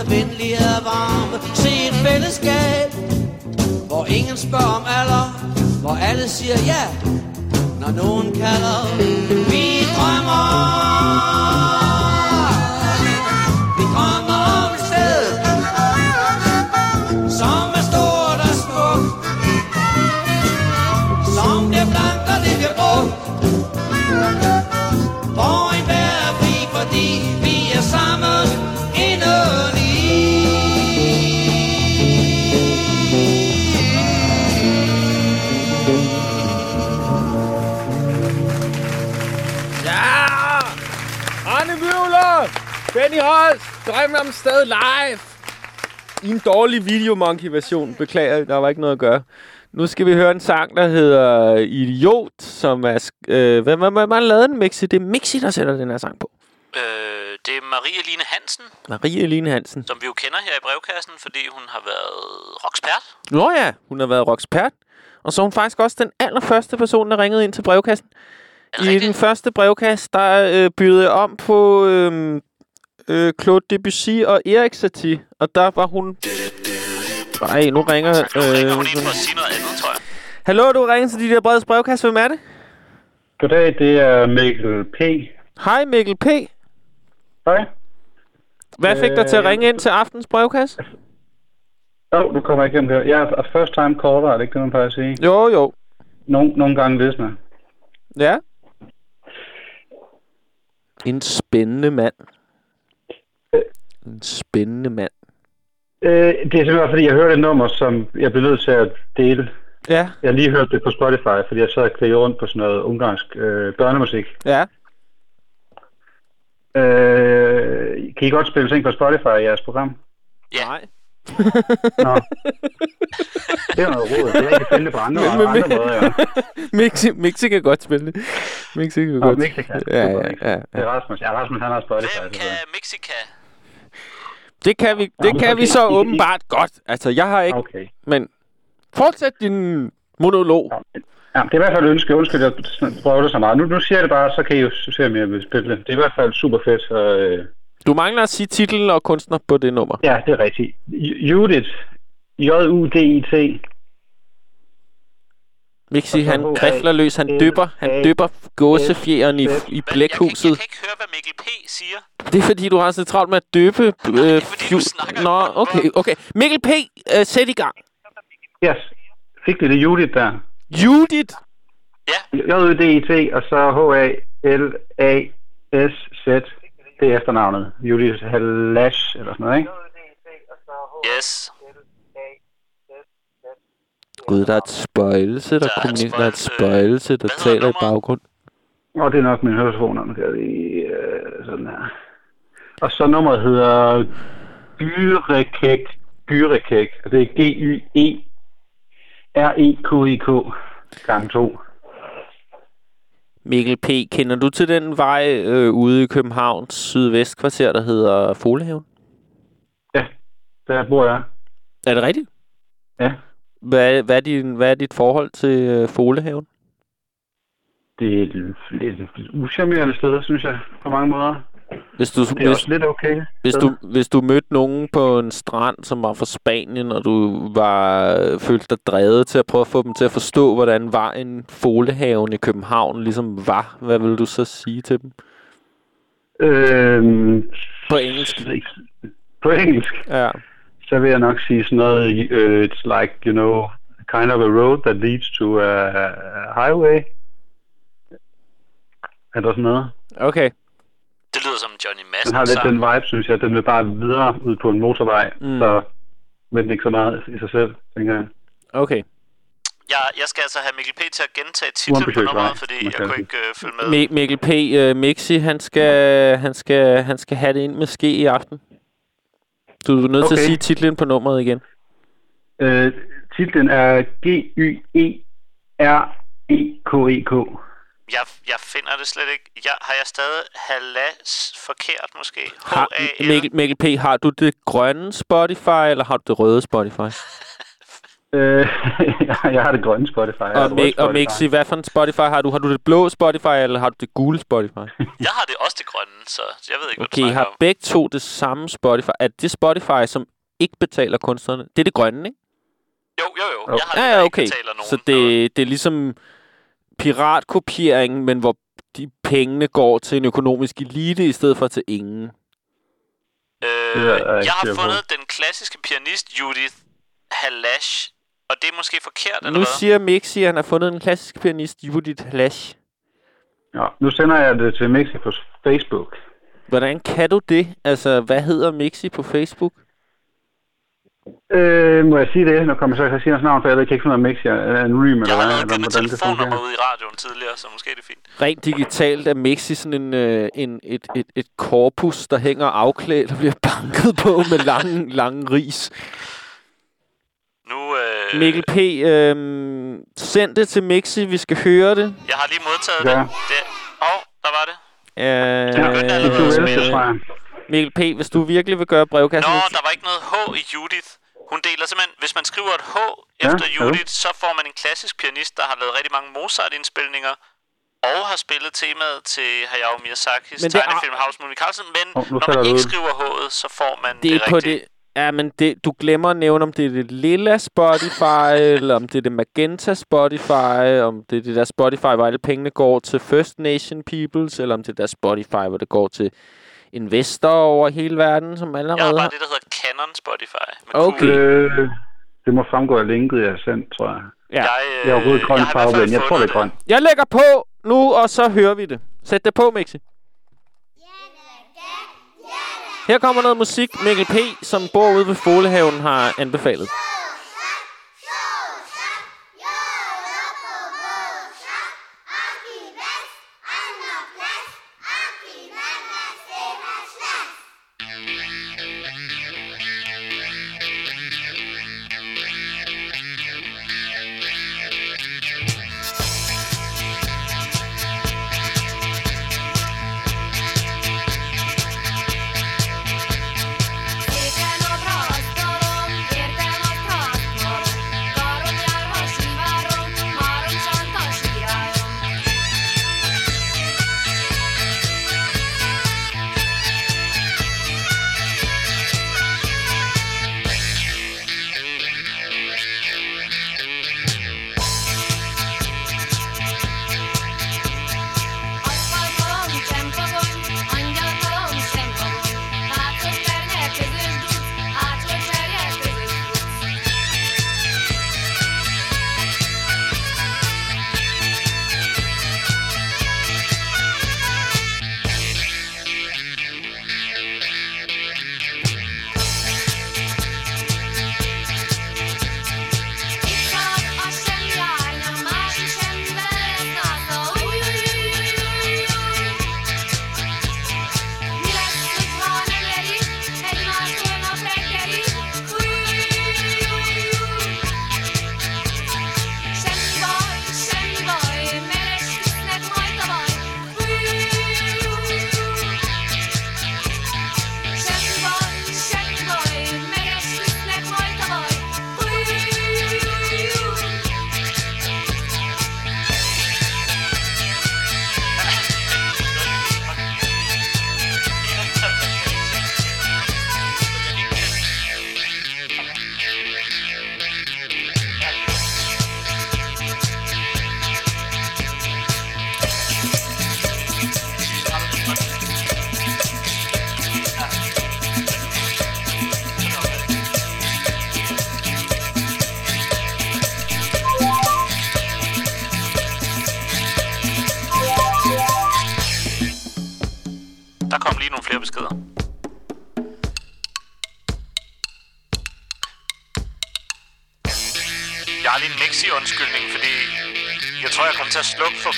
S28: venlig og varme. Se et fællesskab, hvor ingen spørger om alder. Hvor alle siger ja, når nogen kalder. Vi drømmer.
S1: Benny Holst, drømmen om sted live. I en dårlig videomonkey-version. Beklager, der var ikke noget at gøre. Nu skal vi høre en sang, der hedder Idiot, som er... Øh, hvem har lavet den, Mixi? Det er Mixi, der sætter den her sang på.
S2: Øh, det er Marie Line Hansen,
S1: Marie Eline Hansen.
S2: som vi jo kender her i brevkassen, fordi hun har været rockspert.
S1: Nå ja, hun har været rockspert. Og så er hun faktisk også den allerførste person, der ringede ind til brevkassen. I den første brevkasse, der øh, jeg om på øh, øh, Claude Debussy og Erik Satie. Og der var hun... Nej, nu ringer... Øh,
S2: For at sige noget andet, tror jeg.
S1: Hallo, du ringer til de der breds brevkasse. Hvem er det?
S29: Goddag, det er Mikkel P.
S1: Hej Mikkel P.
S29: Hej.
S1: Hvad fik dig til at
S29: Øh,
S1: ringe ind til aftens brevkasse?
S29: Åh, oh, nu kommer jeg igennem det. Jeg er first time caller, er det ikke det, man plejer at sige?
S1: Jo, jo.
S29: Nogle, nogle gange visner.
S1: Ja. En spændende mand. En spændende mand.
S29: Øh, det er simpelthen fordi, jeg hørte et nummer, som jeg blev nødt til at dele.
S1: Ja.
S29: Jeg har lige hørt det på Spotify, fordi jeg sad og klikkede rundt på sådan noget ungarsk øh, børnemusik.
S1: Ja.
S29: Øh, kan I godt spille ting på Spotify i jeres program?
S2: Ja.
S1: Nej.
S29: Nå. Det er noget råd. Det er ikke finde på andre,
S1: Men- men-
S29: andre måder, ja.
S1: Mixi, Mixi kan godt spille det. Mixi kan
S29: Nå,
S1: godt.
S29: Mixi kan.
S1: Ja, ja,
S29: Mixi.
S1: ja,
S29: Det er
S1: ja.
S29: Rasmus. Ja, Rasmus, han har Spotify. Hvem kan
S2: Mexica?
S1: Det kan vi, det kan
S29: så
S1: vi så åbenbart godt. Altså, jeg har ikke...
S29: Okay.
S1: Men fortsæt din monolog.
S29: Ja, det er i hvert fald et ønske. Undskyld, jeg prøver det så meget. Nu, nu siger jeg det bare, så kan I jo se, om jeg vil spille det. Det er i hvert fald super fedt. Og, øh,
S1: Du mangler at sige titlen og kunstner på det nummer.
S29: ja, det er rigtigt. Ju- Judith. J-U-D-I-T.
S1: Mixi, han
S29: H.A.
S1: krifler løs. Han dypper, han dypper gåsefjeren i, i blækhuset.
S2: Jeg kan ikke høre, hvad Mikkel P. siger.
S1: Det er fordi, du har så travlt med at døbe... Øh, fju- Nå, okay, okay. Mikkel P., øh, sæt i gang.
S29: Yes. Fik vi det Judith der?
S1: Judith?
S29: J-U-D-I-T, og så H-A-L-A-S-Z. Det er efternavnet. Judith Halash, eller sådan noget, ikke?
S2: Yes.
S1: Gud, der er et spøjelse, der, kommunikerer. Der er et spøjelse, der taler i baggrund.
S29: Og det er nok min høretelefoner, nu kan vi øh, sådan her. Og så nummeret hedder Gyrekæk. Gyrekæk. Og det er G-Y-E-R-E-K-I-K gang 2.
S1: Mikkel P., kender du til den vej øh, ude i Københavns sydvestkvarter, der hedder Folehaven?
S29: Der bor jeg.
S1: Er det rigtigt?
S29: Ja.
S1: Hvad, hvad, er, din, hvad er dit forhold til øh, Folehaven?
S29: Det er et lidt uschammerende sted, synes jeg, på mange måder.
S1: Hvis du,
S29: Det er
S1: hvis,
S29: også lidt okay.
S1: Hvis du, hvis du mødte nogen på en strand, som var fra Spanien, og du var følte dig drevet til at prøve at få dem til at forstå, hvordan var en folehaven i København ligesom var, hvad vil du så sige til dem?
S29: Øhm,
S1: på engelsk.
S29: På engelsk?
S1: Ja.
S29: Så vil jeg nok sige sådan noget, uh, it's like, you know, kind of a road that leads to a, a highway. Eller sådan noget.
S1: Okay.
S2: Det lyder som Johnny
S29: Den
S2: Madsen
S29: har lidt den vibe, synes jeg. Den vil bare videre ud på en motorvej.
S1: Mm.
S29: Så men ikke så meget i sig selv, tænker jeg.
S1: Okay.
S2: Jeg, jeg skal altså have Mikkel P. til at gentage titlen på nummeret, fordi jeg
S1: kan
S2: kunne ikke øh, følge med.
S1: Mi- Mikkel P. Uh, Mixi, han skal, han, skal, han skal have det ind med ske i aften. Du er nødt til at
S29: Okay.
S1: sige titlen på nummeret igen.
S29: Øh, titlen er G-Y-E-R-E-K-E-K.
S2: Jeg, jeg finder det slet ikke. Jeg, har jeg stadig halas forkert måske?
S1: Har, Mikkel, Mikkel P., har du det grønne Spotify, eller har du det røde Spotify?
S29: Øh, jeg har det grønne Spotify.
S1: Og,
S29: røde
S1: Mi- og Mixi, hvad for en Spotify har du? Har du det blå Spotify, eller har du det gule Spotify?
S2: Jeg har det også det grønne, så jeg ved ikke, hvad
S1: Okay,
S2: du
S1: I
S2: snakker
S1: har
S2: om.
S1: begge to det samme Spotify. Er det Spotify, som ikke betaler kunstnerne? Det er det grønne, ikke?
S2: Jo, jo, jo. Jeg har
S1: Ja,
S2: det,
S1: ja,
S2: der
S1: okay.
S2: ikke betaler nogen.
S1: Så det, det er ligesom piratkopiering, men hvor de pengene går til en økonomisk elite, i stedet for til ingen.
S2: Øh,
S29: jeg
S2: har fundet den klassiske pianist Judith Halash, og det er måske forkert, eller
S1: Nu
S2: hvad?
S1: siger Mixi, at han har fundet en klassisk pianist, Judith Lash.
S29: Ja, nu sender jeg det til Mixi på Facebook.
S1: Hvordan kan du det? Altså, hvad hedder Mixi på Facebook?
S29: Øh, må jeg sige det? Nu kommer jeg så til at sige hans navn, for jeg ved ikke, jeg af Mixi. Er det anonym, eller hvad? Eller hvordan det fungerer?
S2: ude i radioen tidligere, så måske er det fint.
S1: Rent digitalt er Mixi sådan en, øh, en, et, et, et korpus, der hænger afklædt og bliver banket på med lange, lange ris.
S2: Øh,
S1: Mikkel P., øh, send det til Mixi, vi skal høre det.
S2: jeg har lige modtaget
S1: Ja.
S2: det. det. Og der var det.
S1: Øh,
S2: det er du elsker, tror jeg.
S1: Mikkel P., hvis du virkelig vil gøre brevkassen...
S2: Nå, der var ikke noget H i Judith. Hun deler simpelthen, hvis man skriver et H
S1: Ja,
S2: efter
S1: hallo?
S2: Judith, så får man en klassisk pianist, der har lavet rigtig mange Mozart-indspilninger, og har spillet temaet til Hayao Miyazakis
S1: det er-
S2: tegnefilm House Moving Castle, men
S1: nu
S2: når man
S1: det
S2: ikke
S1: ud.
S2: skriver H'et, så får man det,
S1: det er
S2: det
S1: på
S2: rigtige.
S1: det... Ja, men det, du glemmer at nævne, om det er det lilla Spotify, eller om det er det magenta Spotify, om det er det der Spotify, hvor alle pengene går til First Nation Peoples, eller om det er der Spotify, hvor det går til investorer over hele verden, som allerede
S2: Jeg har bare
S1: har...
S2: det, der hedder Canon Spotify.
S1: Okay.
S29: Øh, det må fremgå af linket, jeg har sendt, tror jeg.
S1: Ja.
S2: Jeg,
S29: Jeg er overhovedet grøn farve, jeg tror, det er grøn.
S1: Jeg lægger på nu, og så hører vi det. Sæt det på, Mixi. Her kommer noget musik, Mikkel P., som bor ude ved Folehaven, har anbefalet.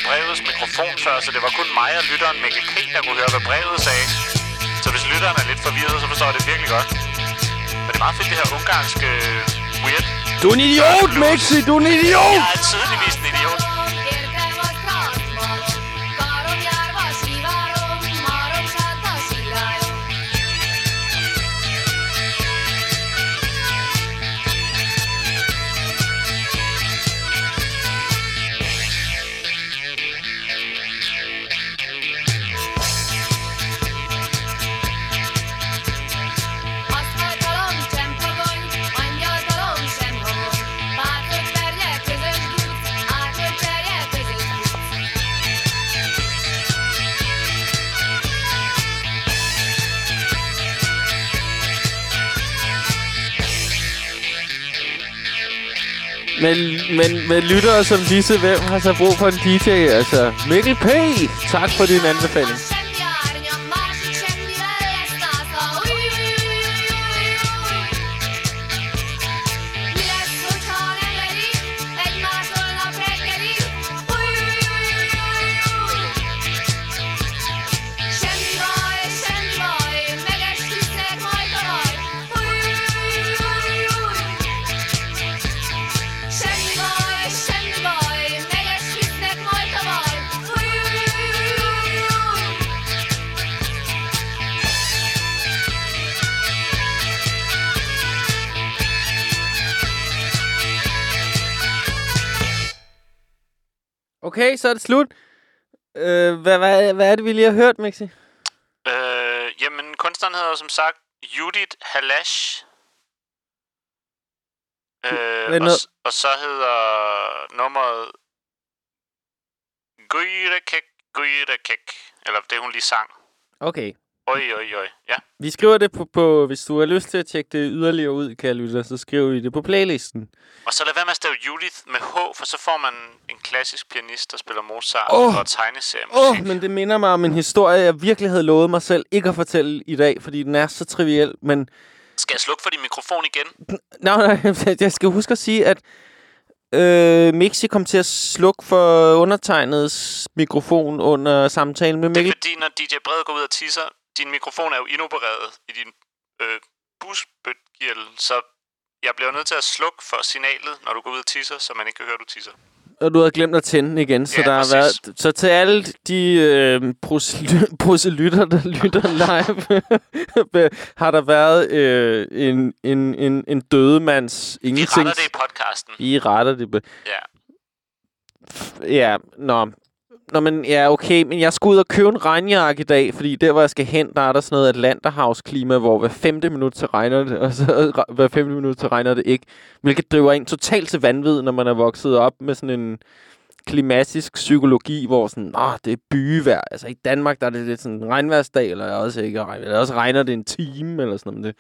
S2: Brevets mikrofon før, så det var kun mig og lytteren Mikkel P., der kunne høre, hvad brevet sagde. Så hvis lytteren er lidt forvirret, så forstår jeg det virkelig godt. Men det er meget fedt, det her ungarske weird.
S1: Du er en idiot, Mixi! Du er en idiot!
S2: Jeg er tydeligvis
S1: øh, lyttere som disse, hvem har så brug for en DJ? Altså, Mikkel P., tak for din anbefaling. Så er det slut. Øh, hvad, hvad, hvad er det, vi lige har hørt, Mixi?
S2: Øh, jamen, kunstneren hedder som sagt Judith Halash. Øh,
S1: Men
S2: og, og så hedder nummeret Gøjrekek, Gøjrekek. Eller det, hun lige sang.
S1: Okay.
S2: Oj, oj, oj. Ja.
S1: Vi skriver det på, på, hvis du har lyst til at tjekke det yderligere ud, kan jeg lytte, så skriver vi det på playlisten.
S2: Og så lad være med at stave Judith med H, for så får man en klassisk pianist, der spiller Mozart oh. og tegneserie.
S1: Åh, oh, men det minder mig om en historie, jeg virkelig havde lovet mig selv ikke at fortælle i dag, fordi den er så triviel, men...
S2: Skal jeg slukke for din mikrofon igen?
S1: Nej, nej, jeg skal huske at sige, at øh, Mixi kom til at slukke for undertegnets mikrofon under samtalen med
S2: Det er
S1: Mikkel.
S2: fordi, når DJ Brede går ud og tisser, din mikrofon er jo inopereret i din øh, busbøtgirl, så jeg bliver nødt til at slukke for signalet, når du går ud og tisser, så man ikke kan høre, du tisser.
S1: Og du havde glemt at tænde den igen, så
S2: Ja,
S1: der har været... Så til alle de øh, prosely- proselytter, der lytter live, har der været øh, en, en, en, en dødemands
S2: Vi
S1: ingenting.
S2: retter det i podcasten.
S1: Vi retter det.
S2: Ja.
S1: Ja, nå. Nå, men ja, okay, men jeg skal ud og købe en regnjakke i dag, fordi der, hvor jeg skal hen, der er der sådan noget Atlanterhavsklima, hvor hver femte minut så regner det, og så hver femte minut så regner det ikke. Hvilket driver en totalt til vanvid, når man er vokset op med sådan en klimatisk psykologi, hvor sådan, Nå, det er byvejr. Altså i Danmark, der er det lidt sådan en regnværsdag, eller også ikke regn, eller også regner det en time, eller sådan noget. Det,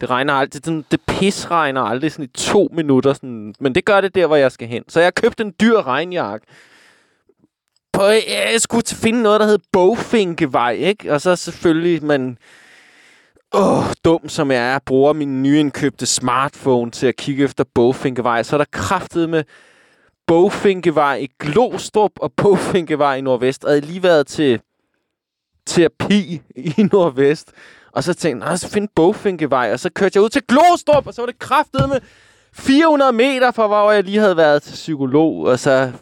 S1: det regner altid, sådan, det pis regner aldrig sådan i to minutter, sådan, men det gør det der, hvor jeg skal hen. Så jeg købte en dyr regnjakke, på, øh, jeg skulle finde noget, der hed Bogfinkevej, ikke? Og så selvfølgelig, man... Åh, dum som jeg er, bruger min nyindkøbte smartphone til at kigge efter Bogfinkevej. Så er der kraftet med Bogfinkevej i Glostrup og Bogfinkevej i Nordvest. Og jeg havde lige været til terapi i Nordvest. Og så tænkte jeg, "Nå, så find Bogfinkevej. Og så kørte jeg ud til Glostrup, og så var det kraftet med 400 meter fra, hvor jeg lige havde været til psykolog. Og så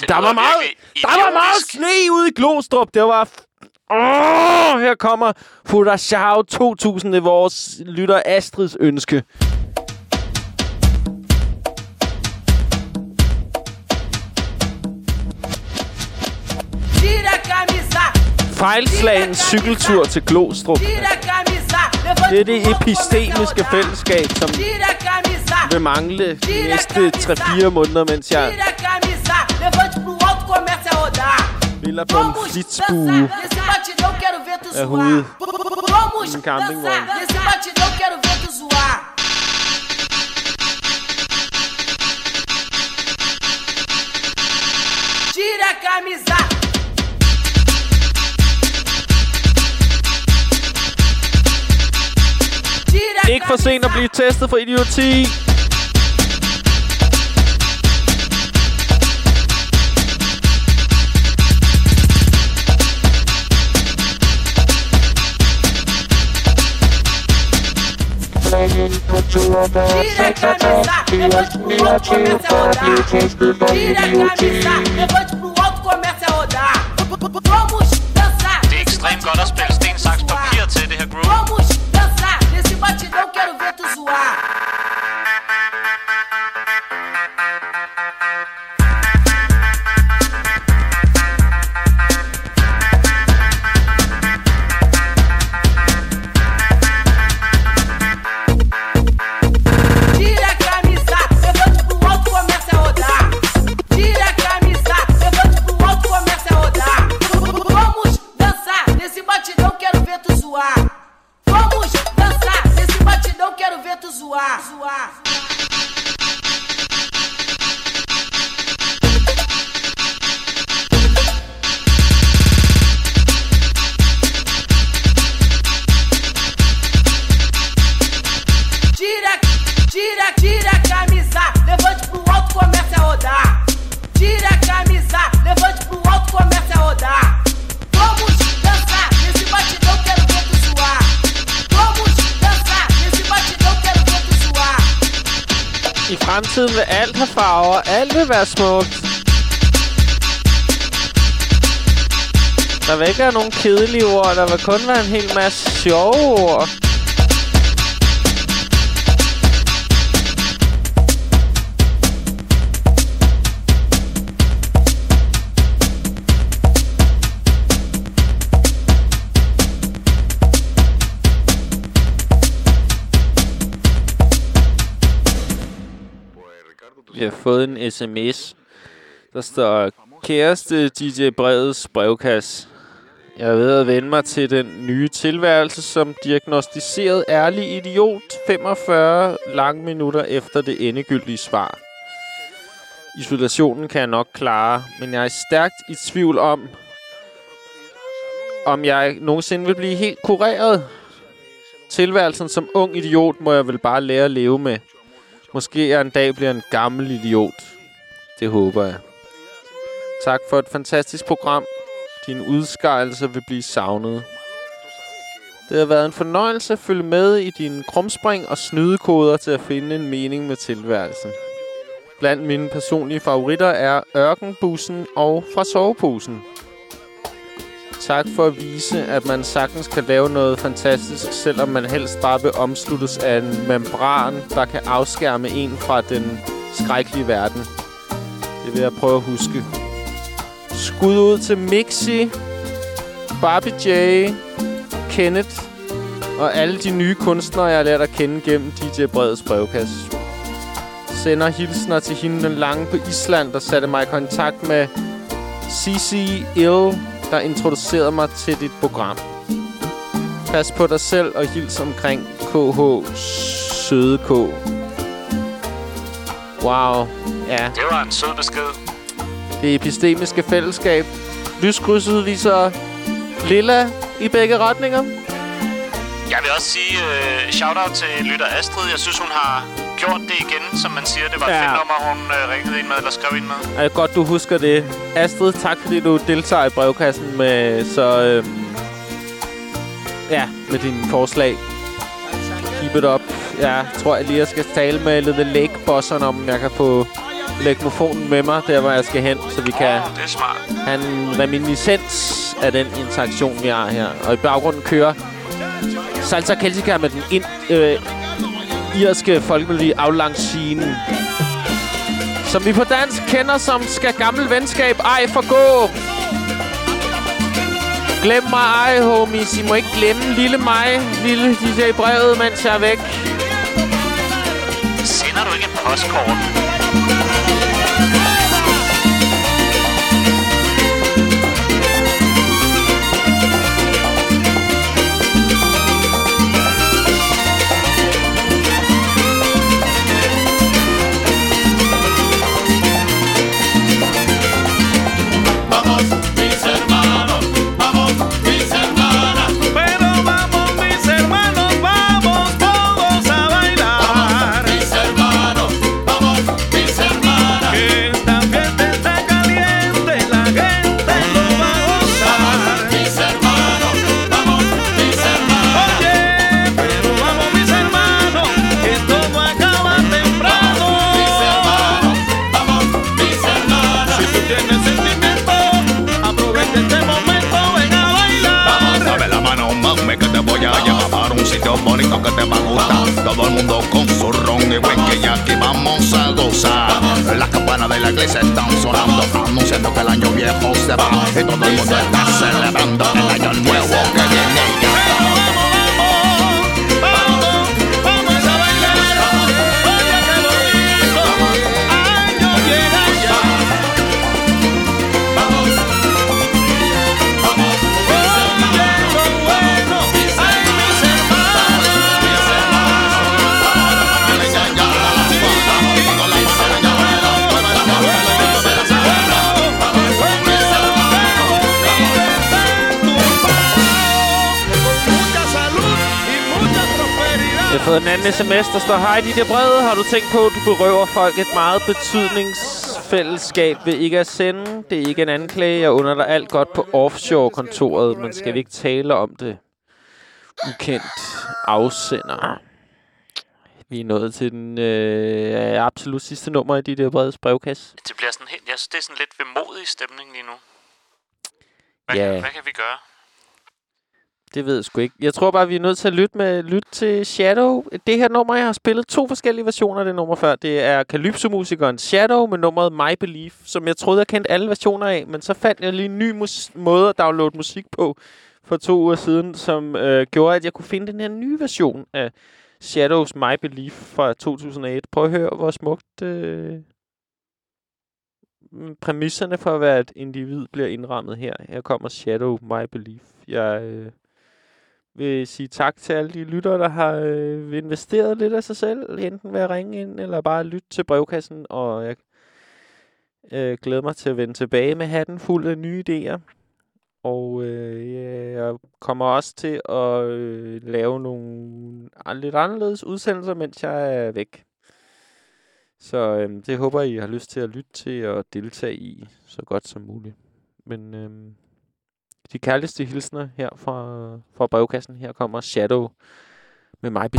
S1: der var, meget, der var meget sne ude i Glostrup. Det var... Åh, her kommer Furashao 2000. Det er vores lytter Astrids ønske. Fejlslagen cykeltur til Glostrup. Det er det epistemiske fællesskab, som vil mangle de næste 3-4 måneder, mens jeg
S30: levante pro alto, comece a rodar.
S1: en flitsbue
S30: Nesse batidão quero ver tu zoar.
S1: hude.
S30: Vamos dançar. Nesse batidão quero ver tu zoar. Tira a camisa. Tira a
S1: Ikke at blive testet for idioti.
S30: Tira a camisa, levante pro alto, comece a rodar. Tira a camisa, levante pro alto, comece a rodar. Vamos dançar.
S2: Det er ekstremt godt at spille sten,
S30: tira, tira a camisa, levante pro alto, comece a rodar. Tira a camisa, levante pro alto, comece a rodar. Vamos dançar, nesse batidão quero ver tu zoar. Vamos dançar, nesse batidão quero ver tu zoar.
S1: I fremtiden vil alt have farver. Alt vil være smukt. Der vil ikke være nogen kedelige ord. Der vil kun være en hel masse sjove ord. Vi har fået en sms. Der står, kæreste DJ Breds brevkasse. Jeg er ved at vende mig til den nye tilværelse som diagnostiseret ærlig idiot 45 lange minutter efter det endegyldige svar. Isolationen kan jeg nok klare, men jeg er stærkt i tvivl om, om jeg nogensinde vil blive helt kureret. Tilværelsen som ung idiot må jeg vel bare lære at leve med. Måske jeg en dag bliver en gammel idiot. Det håber jeg. Tak for et fantastisk program. Din udskejelse vil blive savnet. Det har været en fornøjelse at følge med i dine krumspring og snydekoder til at finde en mening med tilværelsen. Blandt mine personlige favoritter er Ørkenbussen og Fra Soveposen. Tak for at vise, at man sagtens kan lave noget fantastisk, selvom man helst bare vil omsluttes af en membran, der kan afskærme en fra den skrækkelige verden. Det vil jeg prøve at huske. Skud ud til Mixi, Barbie J, Kenneth og alle de nye kunstnere, jeg har lært at kende gennem DJ Breds brevkasse. Sender hilsner til hende den lange på Island, der satte mig i kontakt med CC Ill, der introducerede mig til dit program. Pas på dig selv og hils omkring KH Søde K. Wow, ja.
S2: Det var en sød besked.
S1: Det epistemiske fællesskab. Lyskrydset viser lilla i begge retninger.
S2: Jeg vil også sige uh, shout-out til lytter Astrid. Jeg synes, hun har gjort det igen, som man siger. Det var
S1: Ja.
S2: fedt nummer, hun uh, ringede ind med, eller skrev ind med.
S1: Det godt, du husker det. Astrid, tak fordi du deltager i brevkassen med så... Øhm, ja, med dine forslag. Keep it up. Jeg tror, jeg lige jeg skal tale med The Lake Bosseren, om jeg kan få legmofonen med mig, der hvor jeg skal hen, så vi kan
S2: Det er smart.
S1: have en reminiscens af den interaktion, vi har her. Og i baggrunden kører Salsa Celtica med den ind, øh, irske folkemelodi aflangscene, som vi på dansk kender som Skal gammel venskab ej forgå. Glem mig ej, homies. I må ikke glemme lille mig, lille DJ brevet, mens jeg er væk.
S2: Sender du ikke et postkort?
S1: Sms, der står, Hej, dit brevet. Har du tænkt på, at du berøver folk et meget betydningsfællesskab ved ikke at sende? Det er ikke en anklage. Jeg under dig alt godt på offshore-kontoret, men skal vi ikke tale om det? Ukendt afsender. Vi er nået til den øh, absolut sidste nummer i dit der breds brevkasse.
S2: Det bliver sådan helt... Jeg synes, det er sådan lidt vemodig stemning lige nu. Hvad,
S1: Ja.
S2: kan, hvad kan vi gøre?
S1: Det ved jeg sgu ikke. Jeg tror bare, vi er nødt til at lytte, med, lytte til Shadow. Det her nummer, jeg har spillet to forskellige versioner af det nummer før. Det er Calypso-musikeren Shadow med nummeret My Belief, som jeg troede, jeg kendte alle versioner af. Men så fandt jeg lige en ny måde at downloade musik på for to uger siden, som øh, gjorde, at jeg kunne finde den her nye version af Shadows My Belief fra 2001. Prøv at høre, hvor smukt øh, præmisserne for, hvad et individ bliver indrammet her. Her kommer Shadow My Belief. Jeg øh, vil sige tak til alle de lyttere, der har øh, investeret lidt af sig selv, enten ved at ringe ind, eller bare lytte til brevkassen, og jeg øh, glæder mig til at vende tilbage med hatten fuld af nye idéer. Og øh, jeg kommer også til at øh, lave nogle lidt anderledes udsendelser, mens jeg er væk. Så øh, det håber I har lyst til at lytte til og deltage i så godt som muligt. Men øh, de kærligste hilsner her fra, fra brevkassen. Her kommer Shadow med mig.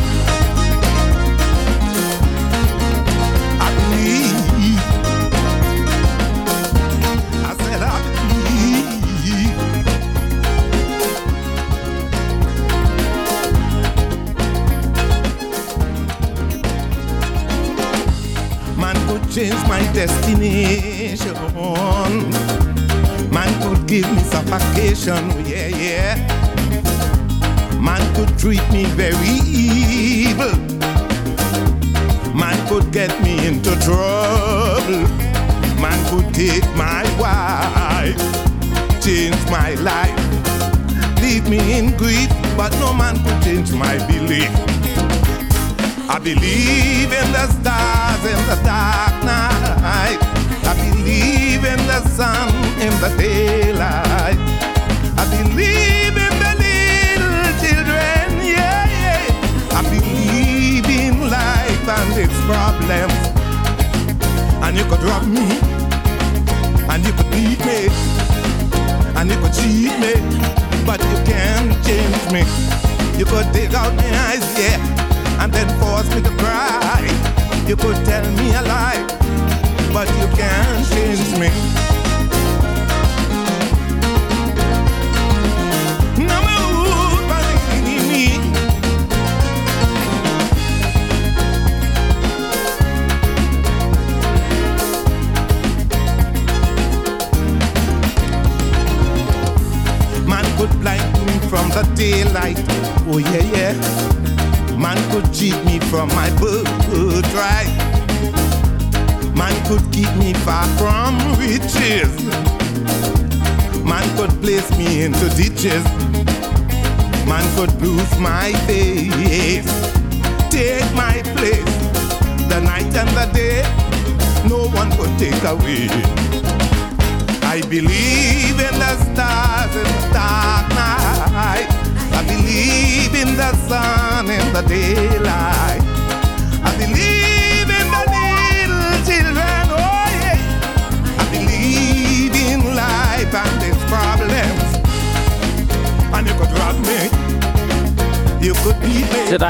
S31: Man could change my destination. Give me suffocation, oh, yeah, yeah. Man could treat me very evil. Man could get me into trouble. Man could take my wife, change my life, leave me in grief, but no man could change my belief. I believe in the stars in the dark night.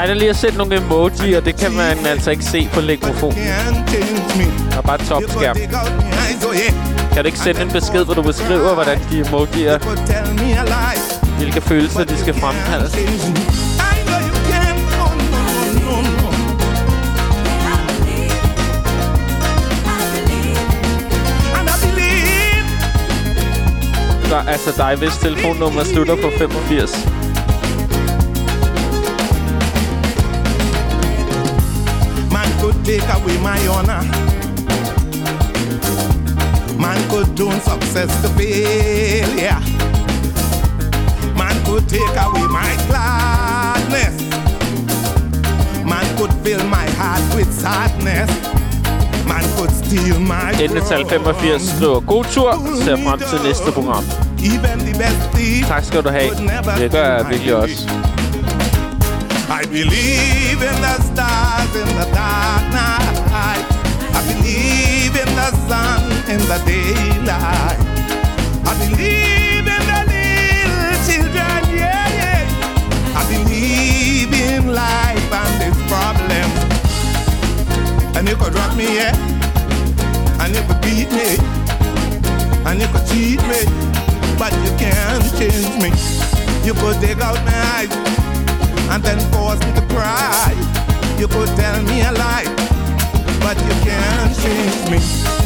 S31: Beat
S1: lige at sætte nogle emoji, og det kan man altså ikke se på legmofonen. Der er bare topskærm. Kan du ikke sende en besked, hvor du beskriver, hvordan de emojier, hvilke følelser de skal fremkalde? Der, altså dig, hvis telefonnummer slutter på 85.
S31: take away my honor. Man could turn success to failure. Man could take away my gladness. Man could fill my heart with sadness. Man could steal my
S1: Endetal 85 skriver, god tur, ser frem til næste program.
S31: Even the best thief
S1: Tak skal du have. Det gør jeg virkelig også.
S31: I believe in the stars in the sun in the daylight. I believe in the little children, yeah, yeah. I believe in life and its problems. And you could drop me, yeah. And you could beat me. And you could cheat me. But you can't change me. You could dig out my eyes and then force me to cry. You could tell me a lie, but you can't change me.